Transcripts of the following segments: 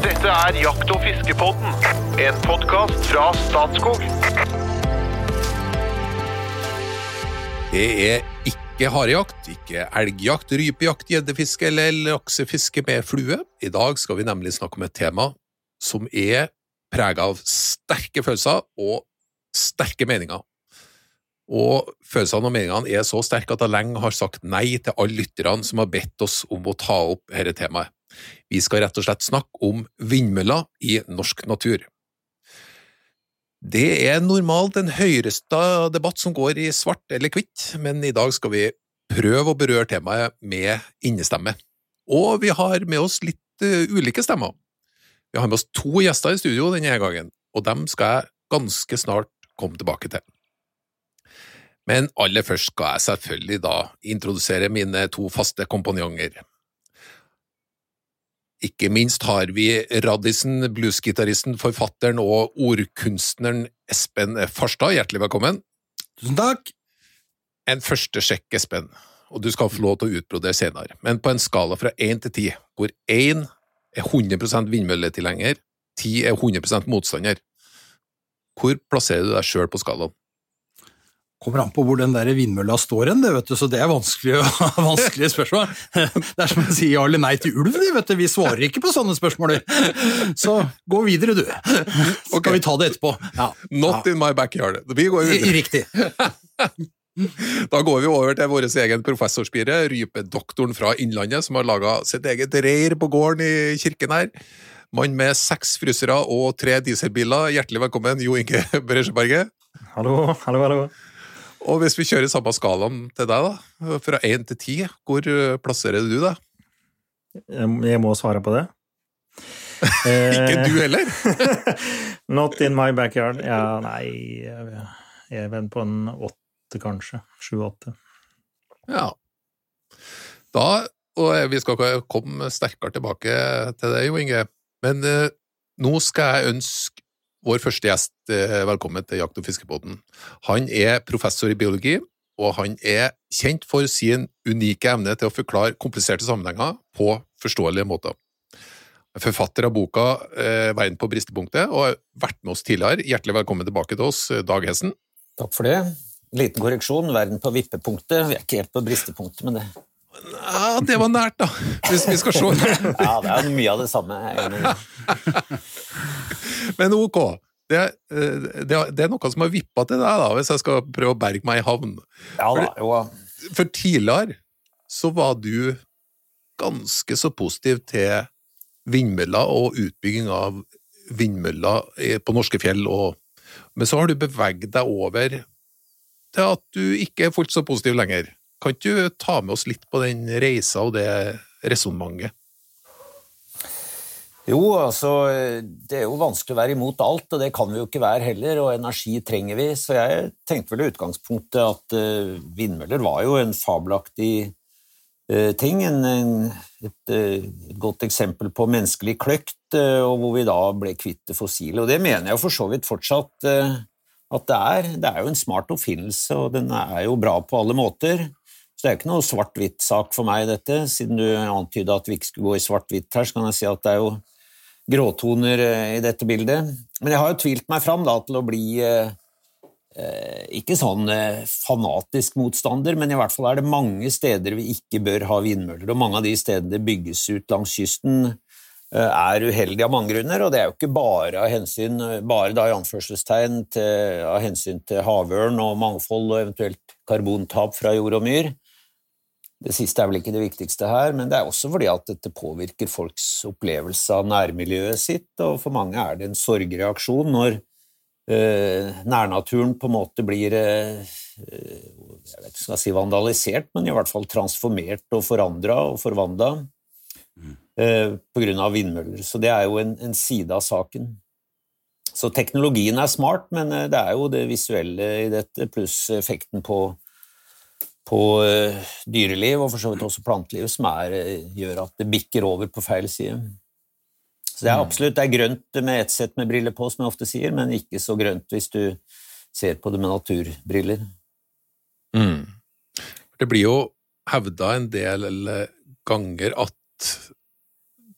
Dette er Jakt- og fiskepodden, en podkast fra Statskog. Det er ikke harejakt, ikke elgjakt, rypejakt, gjeddefiske eller laksefiske med flue. I dag skal vi nemlig snakke om et tema som er preget av sterke følelser og sterke meninger. Og følelsene og meningene er så sterke at jeg lenge har sagt nei til alle lytterne som har bedt oss om å ta opp dette temaet. Vi skal rett og slett snakke om vindmøller i norsk natur. Det er normalt en høyresta debatt som går i svart eller hvitt, men i dag skal vi prøve å berøre temaet med innestemme. Og vi har med oss litt uh, ulike stemmer. Vi har med oss to gjester i studio denne gangen, og dem skal jeg ganske snart komme tilbake til. Men aller først skal jeg selvfølgelig da introdusere mine to faste kompanjonger. Ikke minst har vi Radisen, bluesgitaristen, forfatteren og ordkunstneren Espen Farstad. Hjertelig velkommen. Tusen takk. En første sjekk, Espen, og du skal få lov til å utbrodere senere, men på en skala fra én til ti, hvor én er 100% vindmølletilhenger, ti er 100% motstander, hvor plasserer du deg sjøl på skalaen? Kommer an på hvor den der vindmølla står hen, det, vet du, så det er vanskelig, vanskelige spørsmål. Det er som å si ja eller nei til ulv, vet du. vi svarer ikke på sånne spørsmål. Så gå videre, du. Så skal vi ta det etterpå. Ja. Not Ja. in my backyard. Vi går videre. Riktig. Da går vi over til vår egen professorspire, rypedoktoren fra Innlandet, som har laga sitt eget reir på gården i kirken her. Mann med seks frysere og tre dieselbiler. Hjertelig velkommen, Jo Inge Bresjeberget. Hallo, hallo, hallo. Og hvis vi kjører samme skalaen til deg, da, fra én til ti, hvor eh, plasserer du deg? Jeg må svare på det. Ikke du heller! Not in my backyard. Ja, nei Jeg er vel på en åtte, kanskje. Sju-åtte. Ja. Da, og vi skal komme sterkere tilbake til det, Jo Inge, men eh, nå skal jeg ønske vår første gjest eh, velkommen til Jakt- og fiskebåten. Han er professor i biologi, og han er kjent for sin unike evne til å forklare kompliserte sammenhenger på forståelige måter. Forfatter av boka eh, Verden på bristepunktet, og har vært med oss tidligere. Hjertelig velkommen tilbake til oss, eh, Dag Hessen. Takk for det. Liten korreksjon. Verden på vippepunktet. Vi er ikke helt på bristepunktet, men det, Ja, det var nært, da, hvis vi skal se. ja, det er mye av det samme. Men ok, det, eh, det, det er noe som har vippa til deg, da, hvis jeg skal prøve å berge meg i havn. Ja da, jo. For tidligere så var du ganske så positiv til vindmøller og utbygging av vindmøller på norske fjell, og, men så har du beveget deg over til at du ikke er fullt så positiv lenger. Kan ikke du ta med oss litt på den reisa og det resonnementet? Jo, altså, det er jo vanskelig å være imot alt, og det kan vi jo ikke være heller, og energi trenger vi, så jeg tenkte vel i utgangspunktet at uh, vindmøller var jo en fabelaktig uh, ting, en, en, et, uh, godt eksempel på menneskelig kløkt, og hvor vi da ble kvitt det fossile, og det mener jeg for så vidt fortsatt at det er. Det er jo en smart oppfinnelse, og den er jo bra på alle måter. Så det er jo ikke noe svart-hvitt-sak for meg, dette. Siden du antyda at vi ikke skulle gå i svart-hvitt her, så kan jeg si at det er jo gråtoner eh, i dette bildet. Men jeg har jo tvilt meg fram da, til å bli eh, eh, ikke sånn eh, fanatisk motstander, men i hvert fall er det mange steder vi ikke bør ha vindmøller, og mange av de stedene bygges ut langs kysten, eh, er uheldige av mange grunner, og det er jo ikke bare av hensyn, bare da i anførselstegn til, av hensyn til havørn og mangfold og eventuelt karbontap fra jord og myr. Det siste er vel ikke det viktigste her, men det er også fordi at dette påvirker folks opplevelse av nærmiljøet sitt, og for mange er det en sorgreaksjon når eh, nærnaturen på en måte blir eh, jeg vet ikke skal jeg si vandalisert, men i hvert fall transformert og forandra og forvandla eh, på grunn av vindmøller. Så det er jo en, en side av saken. Så teknologien er smart, men eh, det er jo det visuelle i dette, pluss effekten på på eh, dyreliv, og for så vidt også planteliv, som er, eh, gjør at det bikker over på feil side. Så det er absolutt det er grønt med ett sett med briller på, som jeg ofte sier, men ikke så grønt hvis du ser på det med naturbriller. Mm. Det blir jo hevda en del ganger at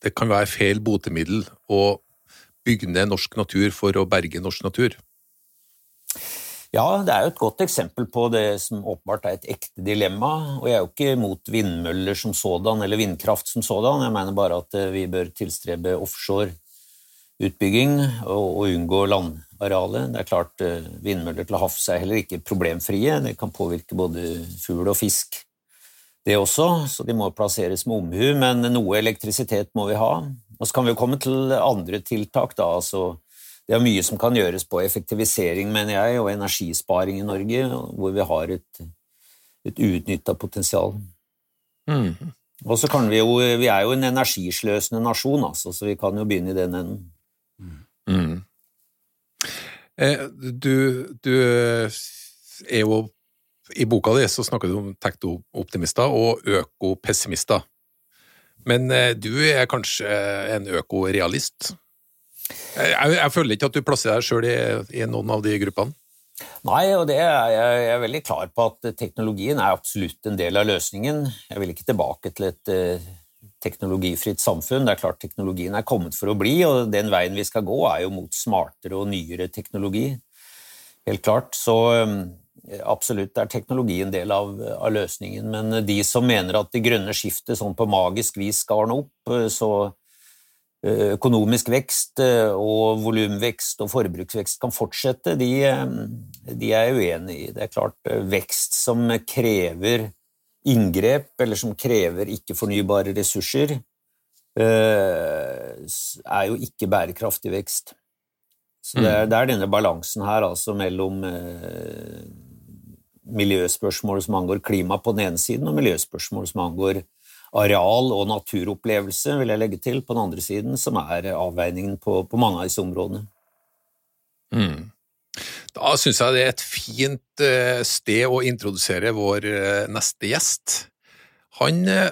det kan være feil botemiddel å bygge ned norsk natur for å berge norsk natur? Ja, det er jo et godt eksempel på det som åpenbart er et ekte dilemma. Og jeg er jo ikke mot vindmøller som sådan, eller vindkraft som sådan. Jeg mener bare at eh, vi bør tilstrebe offshore utbygging og, unngå landarealet. Det er klart eh, Vindmøller til havs er heller ikke problemfrie. Det kan påvirke både fugl og fisk, det også, så de må plasseres med omhu. Men noe elektrisitet må vi ha. Og så kan vi jo komme til andre tiltak. da, altså det er mye som kan gjøres på effektivisering, mener jeg, og energisparing i Norge, hvor vi har et, et uutnytta potensial. Mm. Og så kan vi jo Vi er jo en energisløsende nasjon, altså, så vi kan jo begynne i den enden. Mm. Eh, du, du, er jo I boka di så snakker du om teknooptimister og økopessimister. Men eh, du er kanskje en økorealist? Jeg, jeg, føler ikke at du plasserer deg sjøl i, i, noen av de gruppene. Nei, og det er jeg, jeg er veldig klar på at teknologien er absolutt en del av løsningen. Jeg vil ikke tilbake til et uh, teknologifritt samfunn. Det er klart Teknologien er kommet for å bli, og den veien vi skal gå, er jo mot smartere og nyere teknologi. Helt klart. Så um, absolutt er teknologi en del av, av, løsningen. Men de som mener at det grønne skiftet sånn på magisk vis skal ordne opp, eh, så Eh, økonomisk vekst eh, og volumvekst og forbruksvekst kan fortsette, de, eh, de er jeg uenig i. Det er klart vekst som krever inngrep, eller som krever ikke-fornybare ressurser, er jo ikke bærekraftig vekst. Så det er, mm. det er denne balansen her altså mellom miljøspørsmål som angår klima på den ene siden, og miljøspørsmål som angår areal- og naturopplevelse, vil jeg legge til, på den andre siden, som er avveiningen på, på mange av disse områdene. Mm. Da syns jeg det er et fint eh, sted å introdusere vår eh, neste gjest. Han eh,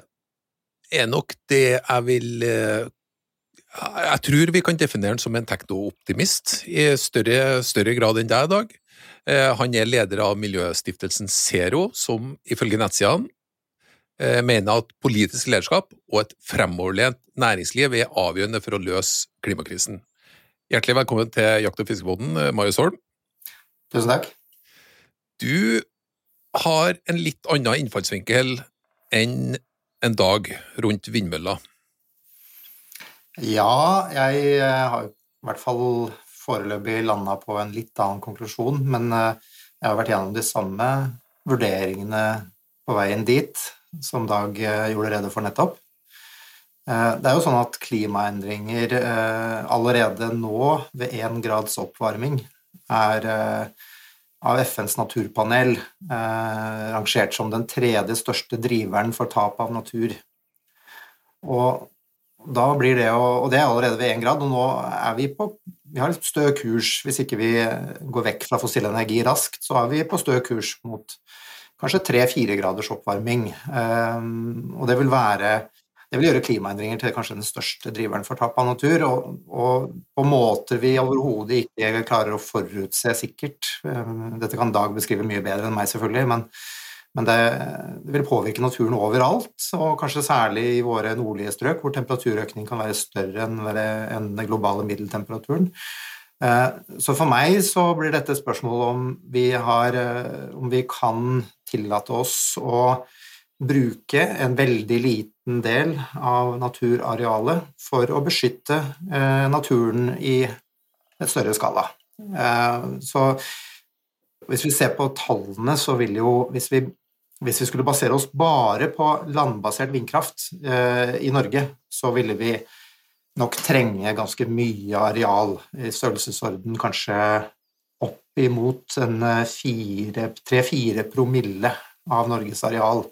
er nok det jeg vil Jeg tror vi kan definere han som en teknooptimist i større, større grad enn deg dag. Han er leder av miljøstiftelsen Zero, som ifølge nettsidene mener at politisk lederskap og et fremoverlent næringsliv er avgjørende for å løse klimakrisen. Hjertelig velkommen til Jakt- og fiskebåten, eh, Marius Holm. Tusen takk. Du har en litt annen innfallsvinkel enn en dag rundt vindmøller. Ja, jeg eh, har i hvert fall foreløpig landa på en litt annen konklusjon, men jeg har vært gjennom de samme vurderingene på veien dit som Dag eh, gjorde rede for nettopp. Eh, det er jo sånn at klimaendringer eh, allerede nå, ved én grads oppvarming, er av FNs naturpanel rangert som den tredje største driveren for tap av natur. Og da blir det Og det er allerede ved én grad, og nå er vi på Vi har litt stø kurs. Hvis ikke vi går vekk fra fossil energi raskt, så er vi på stø kurs mot kanskje tre-fire graders oppvarming. Ehm, og det vil, være, det vil gjøre klimaendringer til kanskje den største driveren for tap av natur, og, og på måter vi overhodet ikke klarer å forutse sikkert. Ehm, dette kan Dag beskrive mye bedre enn meg, selvfølgelig, men, men det, det, vil påvirke naturen overalt, og kanskje særlig i våre nordlige strøk, hvor temperaturøkning kan være større enn, enn den globale middeltemperaturen. Eh, så for meg så blir dette spørsmålet om vi, har, eh, om vi kan tillate oss å bruke en veldig liten del av naturarealet for å beskytte eh, naturen i et større skala. Så hvis vi ser på tallene, så vil jo hvis vi, hvis vi skulle basere oss bare på landbasert vindkraft i Norge, så ville vi nok trenge ganske mye areal, i størrelsesorden kanskje imot tre-fire promille av Norges areal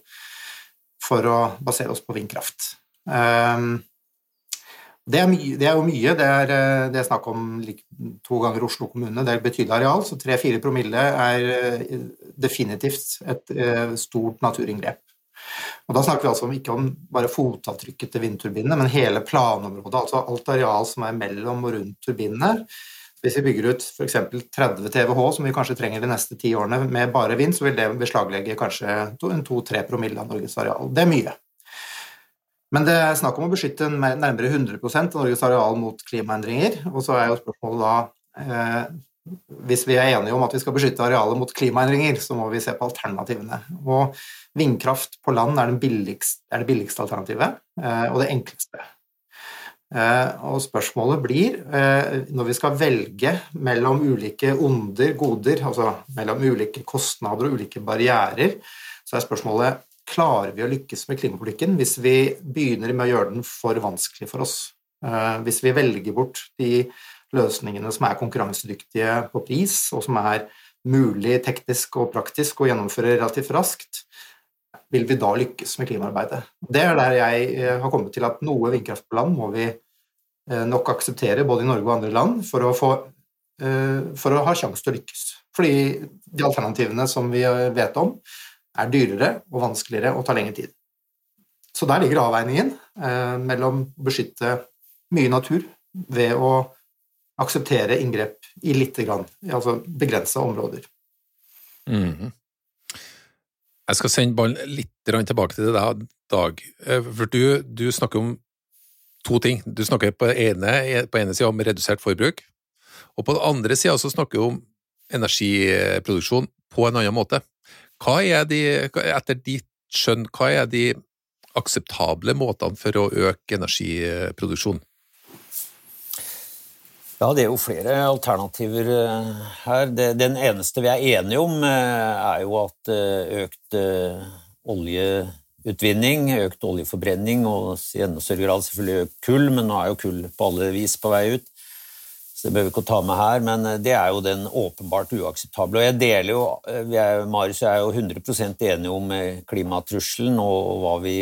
for å basere oss på vindkraft. Ehm, det er, mye, det er jo mye. Det er, eh, det er, snakk om to ganger Oslo kommune. Det er et betydelig areal, så tre-fire promille er eh, definitivt et eh, stort naturinngrep. Og Da snakker vi altså ikke om bare fotavtrykket til vindturbinene, men hele planområdet, altså alt areal som er mellom og rundt turbinene. Hvis vi bygger ut f.eks. 30 TWh, som vi kanskje trenger de neste ti årene med bare vind, så vil det beslaglegge kanskje 2-3 promille av Norges areal. Det er mye. Men det er snakk om å beskytte nærmere 100 av Norges areal mot klimaendringer. Og så er jo spørsmålet da eh, Hvis vi er enige om at vi skal beskytte arealet mot klimaendringer, så må vi se på alternativene. Og vindkraft på land er, billigste, er det billigste alternativet, eh, og det enkleste. Eh, og spørsmålet blir, eh, når vi skal velge mellom ulike onder, goder, altså mellom ulike kostnader og ulike barrierer, så er spørsmålet klarer vi å lykkes med klimapolitikken hvis vi begynner med å gjøre den for vanskelig for oss? Eh, hvis vi velger bort de løsningene som er konkurransedyktige på pris, og som er mulig teknisk og praktisk å gjennomføre relativt raskt, vil vi da lykkes med klimaarbeidet? Det er der jeg eh, har kommet til at noe vindkraft på land må vi eh, nok akseptere, både i Norge og andre land, for å, få, for å ha sjanse til å lykkes. Fordi de alternativene som vi vet om, er dyrere og vanskeligere og tar lengre tid. Så der ligger avveiningen eh, mellom å beskytte mye natur ved å akseptere inngrep i lite grann, altså begrensa områder. Mm -hmm. Jeg skal sende ballen litt tilbake til deg, Dag. Eh, for du, du, snakker om to ting. Du snakker på ene, på ene sida om redusert forbruk, og på den andre sida snakker du om energiproduksjon på en annen måte. Hva er de, etter ditt skjønn, hva er de akseptable måtene for å øke energiproduksjon? Ja, det er jo flere alternativer her. her. Den eneste vi er enige om, eh, er jo at eh, økt oljeutvinning, økt oljeforbrenning og i enda større grad selvfølgelig økt kull, men nå er jo kull på alle vis på vei ut, så det behøver vi ikke å ta med her, men eh, det er jo den åpenbart uakseptable. Og jeg deler jo, eh, er, Marius er jo 100% enige om eh, klimatrusselen og hva vi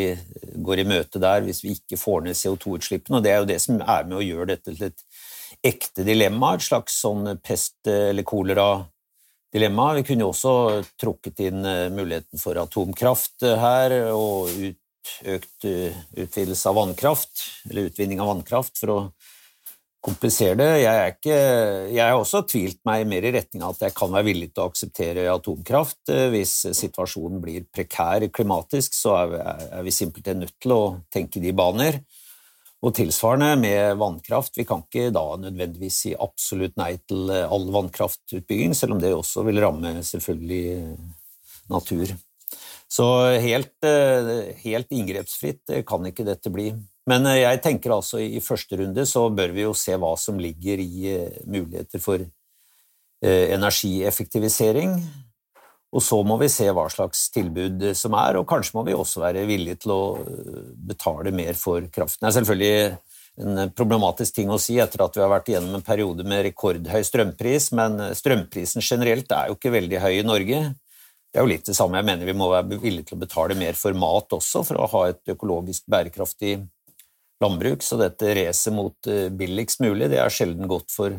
går i møte der hvis vi ikke får ned CO2-utslippene. Og det er jo det som er med å gjøre dette til et ekte dilemma, et slags sånn pest- eller kolera-dilemma. Vi kunne jo også trukket inn muligheten for atomkraft her og økt utvidelse av vannkraft, eller utvinning av vannkraft, for å komplisere det. Jeg, er ikke, jeg har også tvilt meg mer i retning av at jeg kan være villig til å akseptere atomkraft. Eh, hvis situasjonen blir prekær klimatisk, så er vi simpelthen nødt til å tenke de baner. Og tilsvarende med vannkraft. Vi kan ikke da nødvendigvis si absolutt nei til all vannkraftutbygging, selv om det også vil ramme selvfølgelig natur. Så helt, eh, helt inngrepsfritt kan ikke dette bli. Men eh, jeg tenker altså i første runde så bør vi jo se hva som ligger i eh, muligheter for eh, energieffektivisering. Og så må vi se hva slags tilbud som er, og kanskje må vi også være villige til å betale mer for kraften. Det er selvfølgelig en problematisk ting å si etter at vi har vært igjennom en periode med rekordhøy strømpris, men strømprisen generelt er jo ikke veldig høy i Norge. Det er jo litt det samme jeg mener vi må være villige til å betale mer for mat også, for å ha et økologisk bærekraftig landbruk, så dette racet mot eh, billigst mulig, det er sjelden godt for,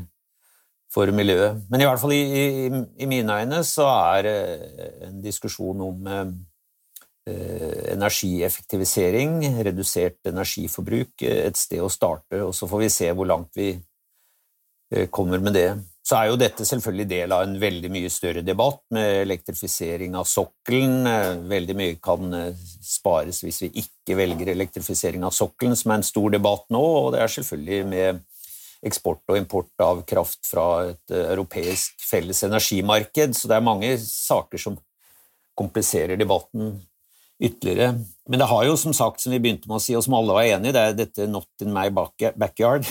for miljøet. Men i hvert fall i, i, i mine øyne så er eh, en diskusjon om eh, energieffektivisering, redusert energiforbruk, et sted å starte, og så får vi se hvor langt vi kommer med det så er jo dette selvfølgelig del av en veldig mye større debatt med elektrifisering av sokkelen. Veldig mye kan eh, spares hvis vi ikke velger elektrifisering av sokkelen, som er en stor debatt nå, og det er selvfølgelig med eksport og import av kraft fra et eh, europeisk felles energimarked, så det er mange saker som kompliserer debatten ytterligere. Men det har jo som sagt, som vi begynte med å si, og som alle var enig i, det er dette 'not in my backyard'.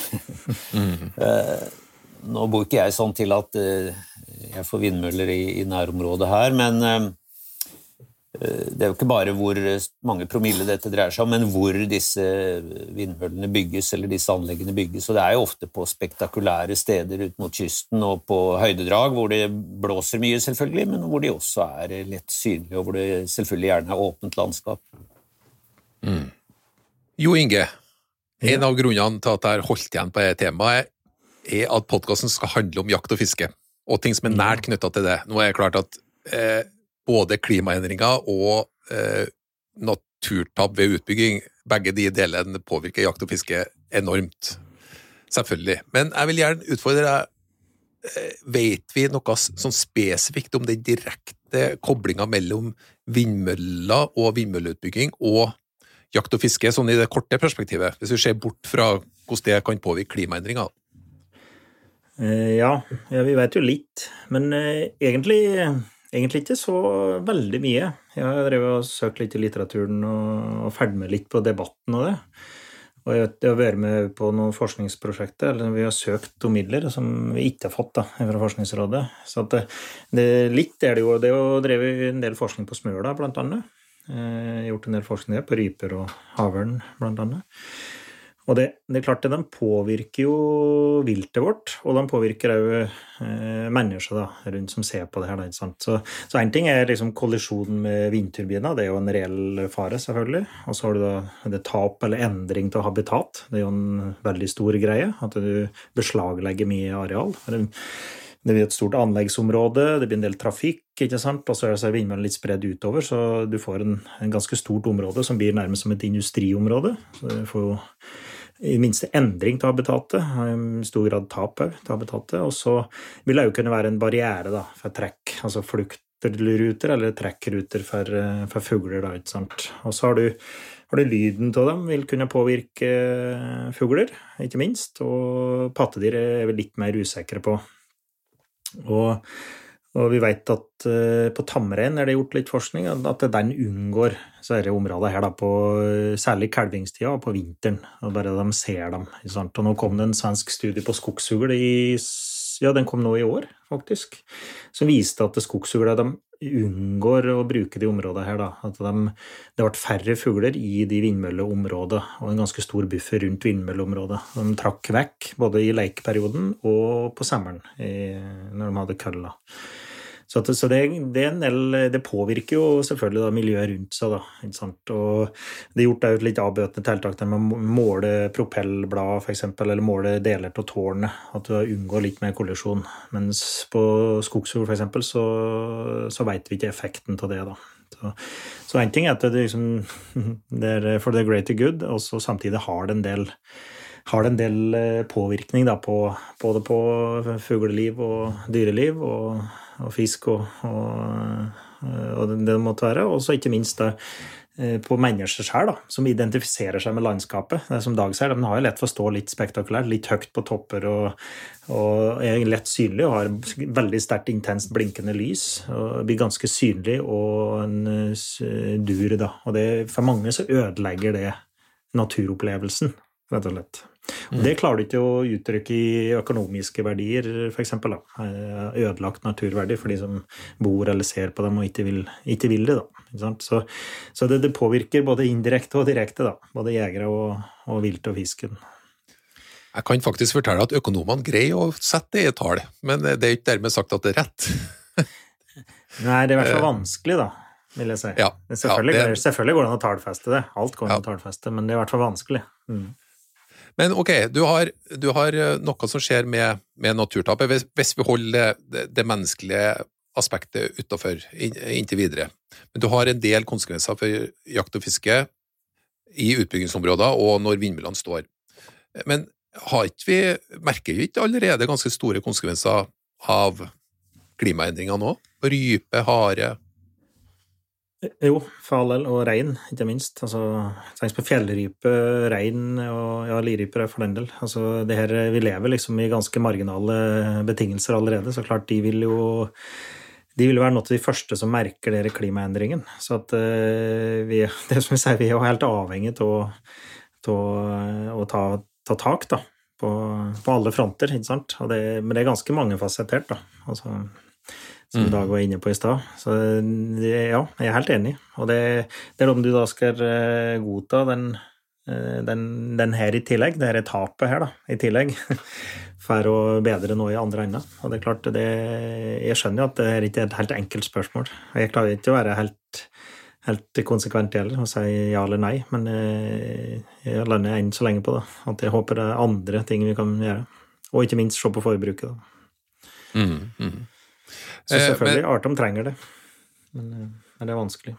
mm. Nå bor ikke jeg sånn til at eh, jeg får vindmøller i, i nærområdet her, men det er jo ikke bare hvor mange promille dette dreier seg om, men hvor disse vindmøllene bygges, eller disse anleggene bygges. Og det er jo ofte på spektakulære steder ut mot kysten og på høydedrag, hvor det blåser mye, selvfølgelig, men hvor de også er lett synlige, og hvor det selvfølgelig gjerne er åpent landskap. Mm. Jo Inge, en av grunnene til at jeg har holdt igjen på dette temaet, er at podkasten skal handle om jakt og fiske, og ting som er nært knytta til det. Nå er det klart at eh, både klimaendringer og eh, naturtap ved utbygging, begge de delene påvirker jakt og fiske enormt. Selvfølgelig. Men jeg vil gjerne utfordre deg. Eh, vet vi noe sånn spesifikt om den direkte koblinga mellom vindmøller og vindmølleutbygging og jakt og fiske sånn i det korte perspektivet, hvis vi ser bort fra hvordan det kan påvirke klimaendringer? Eh, ja, ja, vi vet jo litt. Men eh, egentlig, egentlig ikke så veldig mye. Jeg har drevet og søkt litt i litteraturen og, ferdig med litt på debatten og det. Og jeg, har vært med på noen forskningsprosjekter eller vi har søkt om midler som vi ikke har fått da, fra Forskningsrådet. Så det, det, litt er det jo. Det å drevet en del forskning på Smøla, blant annet. Eh, gjort en del forskning på ryper og havørn, blant annet. Og det, det, er klart at den påvirker jo viltet vårt, og den påvirker òg eh, mennesker da, rundt som ser på det her. Så, en ting er liksom kollisjonen med vindturbiner, det er jo en reell fare, selvfølgelig. Og så har du da det tap eller endring til habitat. Det er jo en veldig stor greie, at du beslaglegger mye areal. Det blir et stort anleggsområde, det blir en del trafikk, ikke sant? og så er vindmøllene litt spredd utover, så du får en, en, ganske stort område som blir nærmest som et industriområde. Så du får jo i minste endring til habitatet, i stor grad tap òg til habitatet. Og så vil det jo kunne være en barriere da, for trekk, altså fluktruter eller trekkruter for, for fugler. Da, ikke sant? Og så har du, har du lyden av dem vil kunne påvirke fugler, ikke minst. Og pattedyr er vi litt mer usikre på. Og og vi vet at uh, på tamrein er det gjort litt forskning, at den unngår disse områdene her da, på særlig kalvingstida og på vinteren. og Bare de ser dem. Og nå kom det en svensk studie på skogsfugl i ja, den kom nå i år, faktisk, som viste at skogsfugler unngår å bruke de områdene her. Da. At de, det ble færre fugler i de vindmølleområdene, og en ganske stor buffer rundt vindmølleområdet. De trakk vekk både i lekeperioden og på sommeren, når de hadde kølla. Så, at, så det, det, del, det, påvirker jo selvfølgelig da, miljøet rundt seg. Da, ikke sant? Og det er gjort et litt avbøtende tiltak med å måle propellblad f.eks., eller måle deler av tårnet. At du unngår litt mer kollisjon. Mens på skogsfugl f.eks. så, så veit vi ikke effekten av det. da. Så én ting er at det, liksom, det er for the greater good, og så samtidig har det en del det en del eh, påvirkning da, på, både på fugleliv og dyreliv. og og fisk og, og, og det det måtte være. Og så ikke minst da, eh, på mennesker sjøl, som identifiserer seg med landskapet. Det er som Dag sier, De har jo lett for å stå litt spektakulært, litt høyt på topper og, og er lett synlig og har veldig sterkt intenst blinkende lys. og Blir ganske synlig og en eh, dur, da. Og det, for mange så ødelegger det naturopplevelsen, rett og slett. Og det klarer du ikke å uttrykke i økonomiske verdier, f.eks. Eh, ødelagt naturverdi for de som bor eller ser på dem og ikke vil, ikke vil det. Da, så, så det, det, påvirker både indirekte og direkte, da, både jegere og, og vilt og fisken. Jeg kan faktisk fortelle at økonomene greier å sette det i tall, men det er ikke dermed sagt at det er rett. Nei, det er i hvert fall eh, vanskelig, da, vil jeg si. Ja, selvfølgelig, ja, det... selvfølgelig, går det an å tallfeste det. Alt går an ja. å tallfeste, men det er i hvert fall vanskelig. Mm. Men ok, du har, du har eh, noe som skjer med, med naturtapet, hvis, hvis, vi holder det, det menneskelige aspektet utafor inntil videre. Men du har en del konsekvenser for jakt og fiske i utbyggingsområder og når vindmøllene står. Men har ikke vi, merker vi ikke allerede ganske store konsekvenser av klimaendringer nå? Rype, hare, jo, for all del. Og rein, ikke minst. Altså, Tenk på fjellrype, rein og ja, liryper for den del. Altså, det her, vi lever liksom i ganske marginale betingelser allerede, så klart de vil jo de vil være noe av de første som merker dere klimaendringen. Så at uh, vi, det som vi sier, vi er jo helt avhengig av å ta, ta, tak da, på, på, alle fronter. ikke sant? Det, men det er ganske mangefasettert. da. Altså, som mm. Dag var inne på i stad. Så ja, jeg er helt enig. Og det, det er om du da skal eh, godta den, eh, den, den, her i tillegg, det her tapet her, da, i tillegg, for å bedre noe i andre enden. Og det er klart, det, jeg skjønner jo at det er ikke et helt enkelt spørsmål. Og jeg klarer ikke å være helt, helt konsekvent heller og si ja eller nei, men eh, jeg lander enn så lenge på det. At jeg håper det er andre ting vi kan gjøre. Og ikke minst se på forbruket. da. Mm, mm. Så eh, selvfølgelig, eh, Artom trenger det, men, eh, men, det er vanskelig.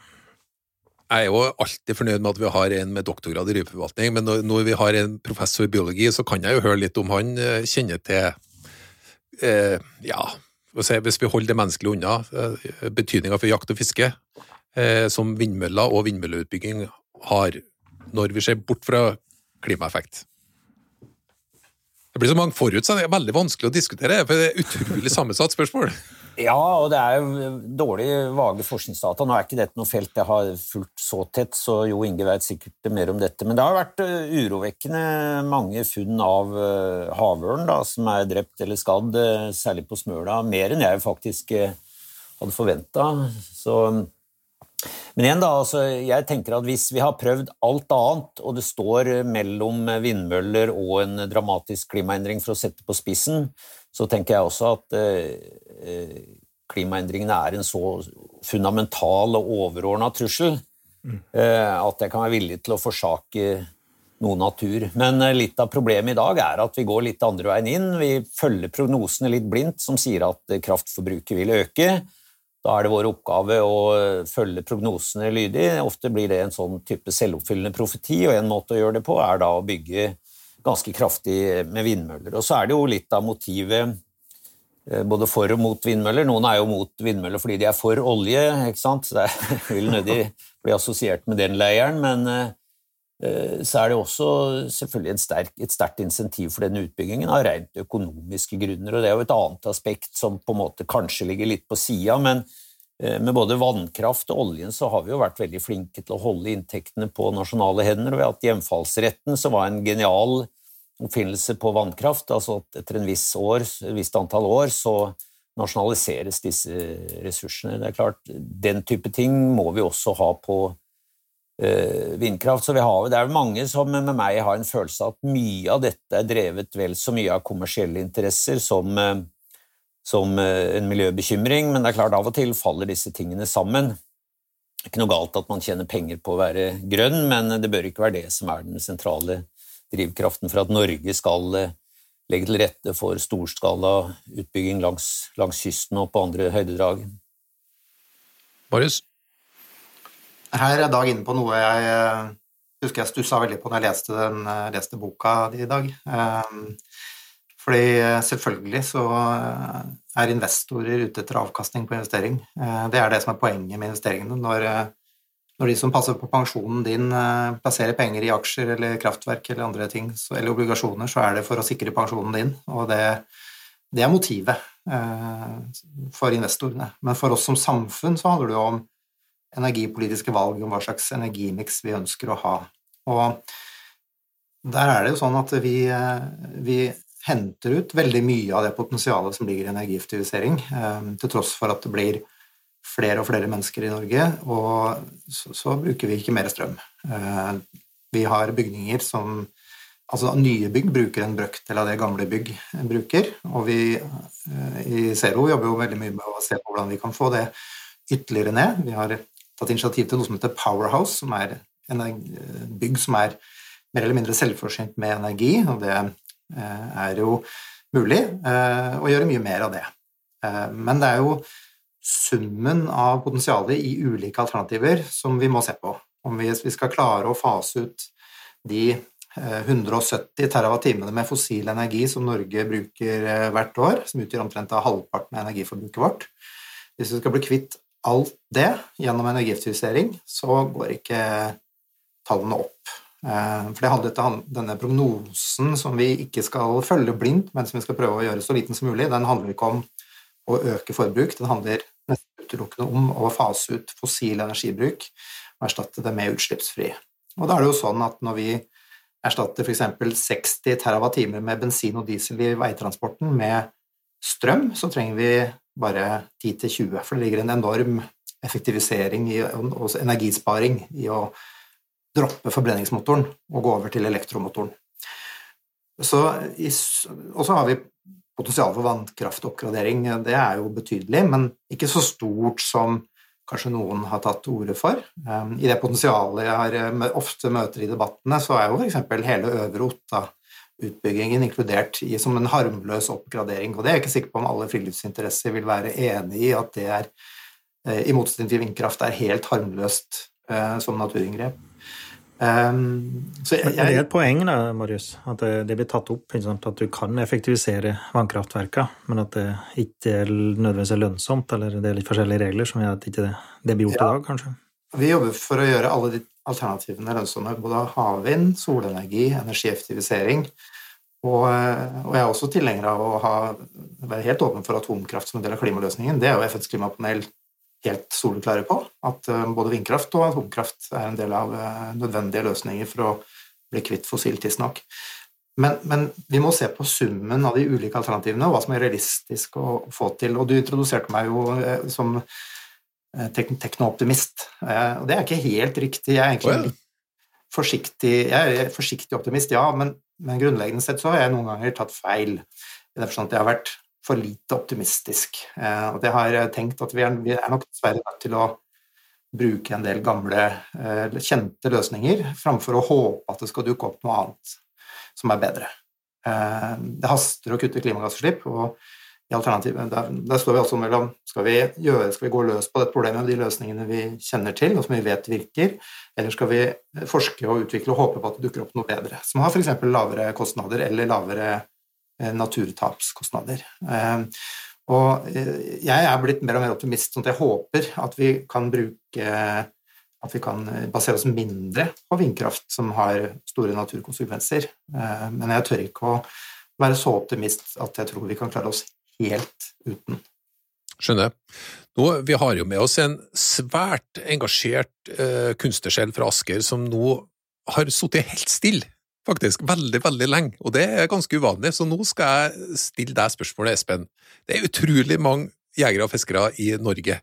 Jeg er jo alltid fornøyd med at vi har en med doktorgrad i rypeforvaltning, men når, når, vi har en professor i biologi, så kan jeg jo høre litt om han eh, kjenner til eh, Ja, hvis vi holder det menneskelige unna, betydninga for jakt og fiske, eh, som vindmøller og vindmølleutbygging har når vi ser bort fra klimaeffekt? Det blir så mange forutsetninger. Det er veldig vanskelig å diskutere, for det er utrolig sammensatt spørsmål. Ja, og det er jo dårlig vage forskningsdata. Nå er ikke dette noe felt jeg har fulgt så tett, så Jo Inge vet sikkert mer om dette. Men det har vært eh, urovekkende mange funn av eh, havørn som er drept eller skadd, eh, særlig på Smøla. Mer enn jeg faktisk hadde forventa. Men igjen da, altså, jeg tenker at hvis vi har prøvd alt annet, og det står mellom vindmøller og en dramatisk klimaendring for å sette på spissen, så tenker jeg også at eh, klimaendringene er en så fundamental og overordna trussel mm. eh, at jeg kan være villig til å forsake noe natur. Men eh, litt av problemet i dag er at vi går litt andre veien inn. Vi følger prognosene litt blindt, som sier at kraftforbruket vil øke. Da er det vår oppgave å følge prognosene lydig. Ofte blir det en sånn type selvoppfyllende profeti, og en måte å gjøre det på er da å bygge ganske kraftig med vindmøller. Og så er det jo litt av motivet eh, både for og mot vindmøller. Noen er jo mot vindmøller fordi de er for olje, ikke sant? det vil nødig bli assosiert med den leiren. Men eh, så er det også selvfølgelig et sterkt, et sterkt insentiv for denne utbyggingen av rent økonomiske grunner. og Det er jo et annet aspekt som på en måte kanskje ligger litt på sida, men med både vannkraft og oljen så har vi jo vært veldig flinke til å holde inntektene på nasjonale hender. og Vi har hatt hjemfallsretten, som var en genial oppfinnelse på vannkraft. altså at Etter en viss år, et visst antall år så nasjonaliseres disse ressursene. Det er klart, Den type ting må vi også ha på uh, vindkraft. så har, Det er mange som med meg har en følelse av at mye av dette er drevet vel så mye av kommersielle interesser som uh, som eh, en miljøbekymring, men det er klart av og til faller disse tingene sammen. Det er ikke noe galt at man tjener penger på å være grønn, men det bør ikke være det som er den sentrale drivkraften for at Norge skal eh, legge til rette for storskala utbygging langs, langs kysten og på andre høydedrag. Marius? Her er Dag inne på noe jeg eh, husker jeg stussa veldig på når jeg leste, den, leste boka di i dag. Fordi eh, selvfølgelig så eh, er investorer ute etter avkastning på investering. Eh, det er det som er poenget med investeringene. Når, når de som passer på pensjonen din, plasserer penger i aksjer eller kraftverk eller andre ting, eller obligasjoner, så er det for å sikre pensjonen din. Og det, det er motivet for investorene. Men for oss som samfunn så handler det jo om energipolitiske valg, om hva slags energimiks vi ønsker å ha. Og der er det jo sånn at vi, vi henter ut veldig mye av det potensialet som ligger i energieffektivisering, eh, til tross for at det blir flere og flere mennesker i Norge, og så, så bruker vi ikke mer strøm. Eh, vi har bygninger som Altså nye bygg bruker en brøkdel av det gamle bygg bruker, og vi eh, i Zero jobber jo veldig mye med å se på hvordan vi kan få det ytterligere ned. Vi har tatt initiativ til noe som heter Powerhouse, som er en bygg som er mer eller mindre selvforsynt med energi, og det er jo mulig eh, å gjøre mye mer av det. Eh, men det er jo summen av potensialet i ulike alternativer som vi må se på. Om vi, skal klare å fase ut de 170 TWh med fossil energi som Norge bruker hvert år, som utgjør omtrent av halvparten av energiforbruket vårt Hvis vi skal bli kvitt alt det gjennom energieffektivisering, så går ikke tallene opp. Eh, for det handlet denne prognosen som vi ikke skal følge blindt, men som vi skal prøve å gjøre så liten som mulig, den handler ikke om å øke forbruk, den handler nesten utelukkende om å fase ut fossil energibruk og erstatte det med utslippsfri. Og da er det jo sånn at når vi erstatter f.eks. 60 TWh med bensin og diesel i veitransporten med strøm, så trenger vi bare 10-20, for det ligger en enorm effektivisering og energisparing i å droppe forbrenningsmotoren og gå over til elektromotoren. Og så har vi potensial for vannkraftoppgradering. Det er jo betydelig, men ikke så stort som kanskje noen har tatt til orde for. Um, I det potensialet jeg har, eh, ofte møter i debattene, så er jo f.eks. hele Øvre Otta-utbyggingen inkludert i, som en harmløs oppgradering. Og det er jeg ikke sikker på om alle friluftsinteresser vil være enig i at det er, eh, i motsetning til vindkraft, er helt harmløst eh, som naturinngrep. Um, jeg, jeg, det er et poeng da, Marius, at det, det blir tatt opp at du kan effektivisere vannkraftverkene, men at det ikke er nødvendigvis er lønnsomt, eller det er litt forskjellige regler som gjør at ikke det, det blir gjort ja. i dag, kanskje? Vi jobber for å gjøre alle de alternativene lønnsomme. Både havvind, solenergi, energieffektivisering. Og, og, jeg er også tilhenger av å ha, være helt åpen for atomkraft som en del av klimaløsningen. Det er jo FNs klimapanel helt soleklare på. At både vindkraft og atomkraft er en del av nødvendige løsninger for å bli kvitt fossil tidsnok. Men, men, vi må se på summen av de ulike alternativene og hva som er realistisk å få til. Og du introduserte meg jo eh, som eh, teknooptimist, eh, og det er ikke helt riktig. Jeg er egentlig litt forsiktig, jeg er forsiktig optimist, ja, men, men, grunnleggende sett så har jeg noen ganger tatt feil. I det forstand at jeg har vært for lite optimistisk. Og det har jeg tenkt at vi er, vi er nok dessverre nødt til å bruke en del gamle, kjente løsninger framfor å håpe at det skal dukke opp noe annet som er bedre. Eh, det haster å kutte klimagassutslipp, og i alternativet der, der, står vi altså mellom skal vi, gjøre, skal vi gå løs på dette problemet med de løsningene vi kjenner til, og som vi vet virker, eller skal vi forske og utvikle og håpe på at det dukker opp noe bedre, som har f.eks. lavere kostnader eller lavere eh, naturtapskostnader. Eh, og jeg er blitt mer og mer optimist, sånn at jeg håper at vi kan bruke at vi kan basere oss mindre på vindkraft, som har store naturkonsekvenser. Eh, men jeg tør ikke å være så optimist at jeg tror vi kan klare oss helt uten. Skjønner. Nå, vi har jo med oss en svært engasjert eh, kunstnersjel fra Asker som nå har sittet helt stille, faktisk, veldig, veldig lenge, og det er ganske uvanlig, så nå skal jeg stille deg spørsmålet, Espen. Det er utrolig mange jegere og fiskere i Norge.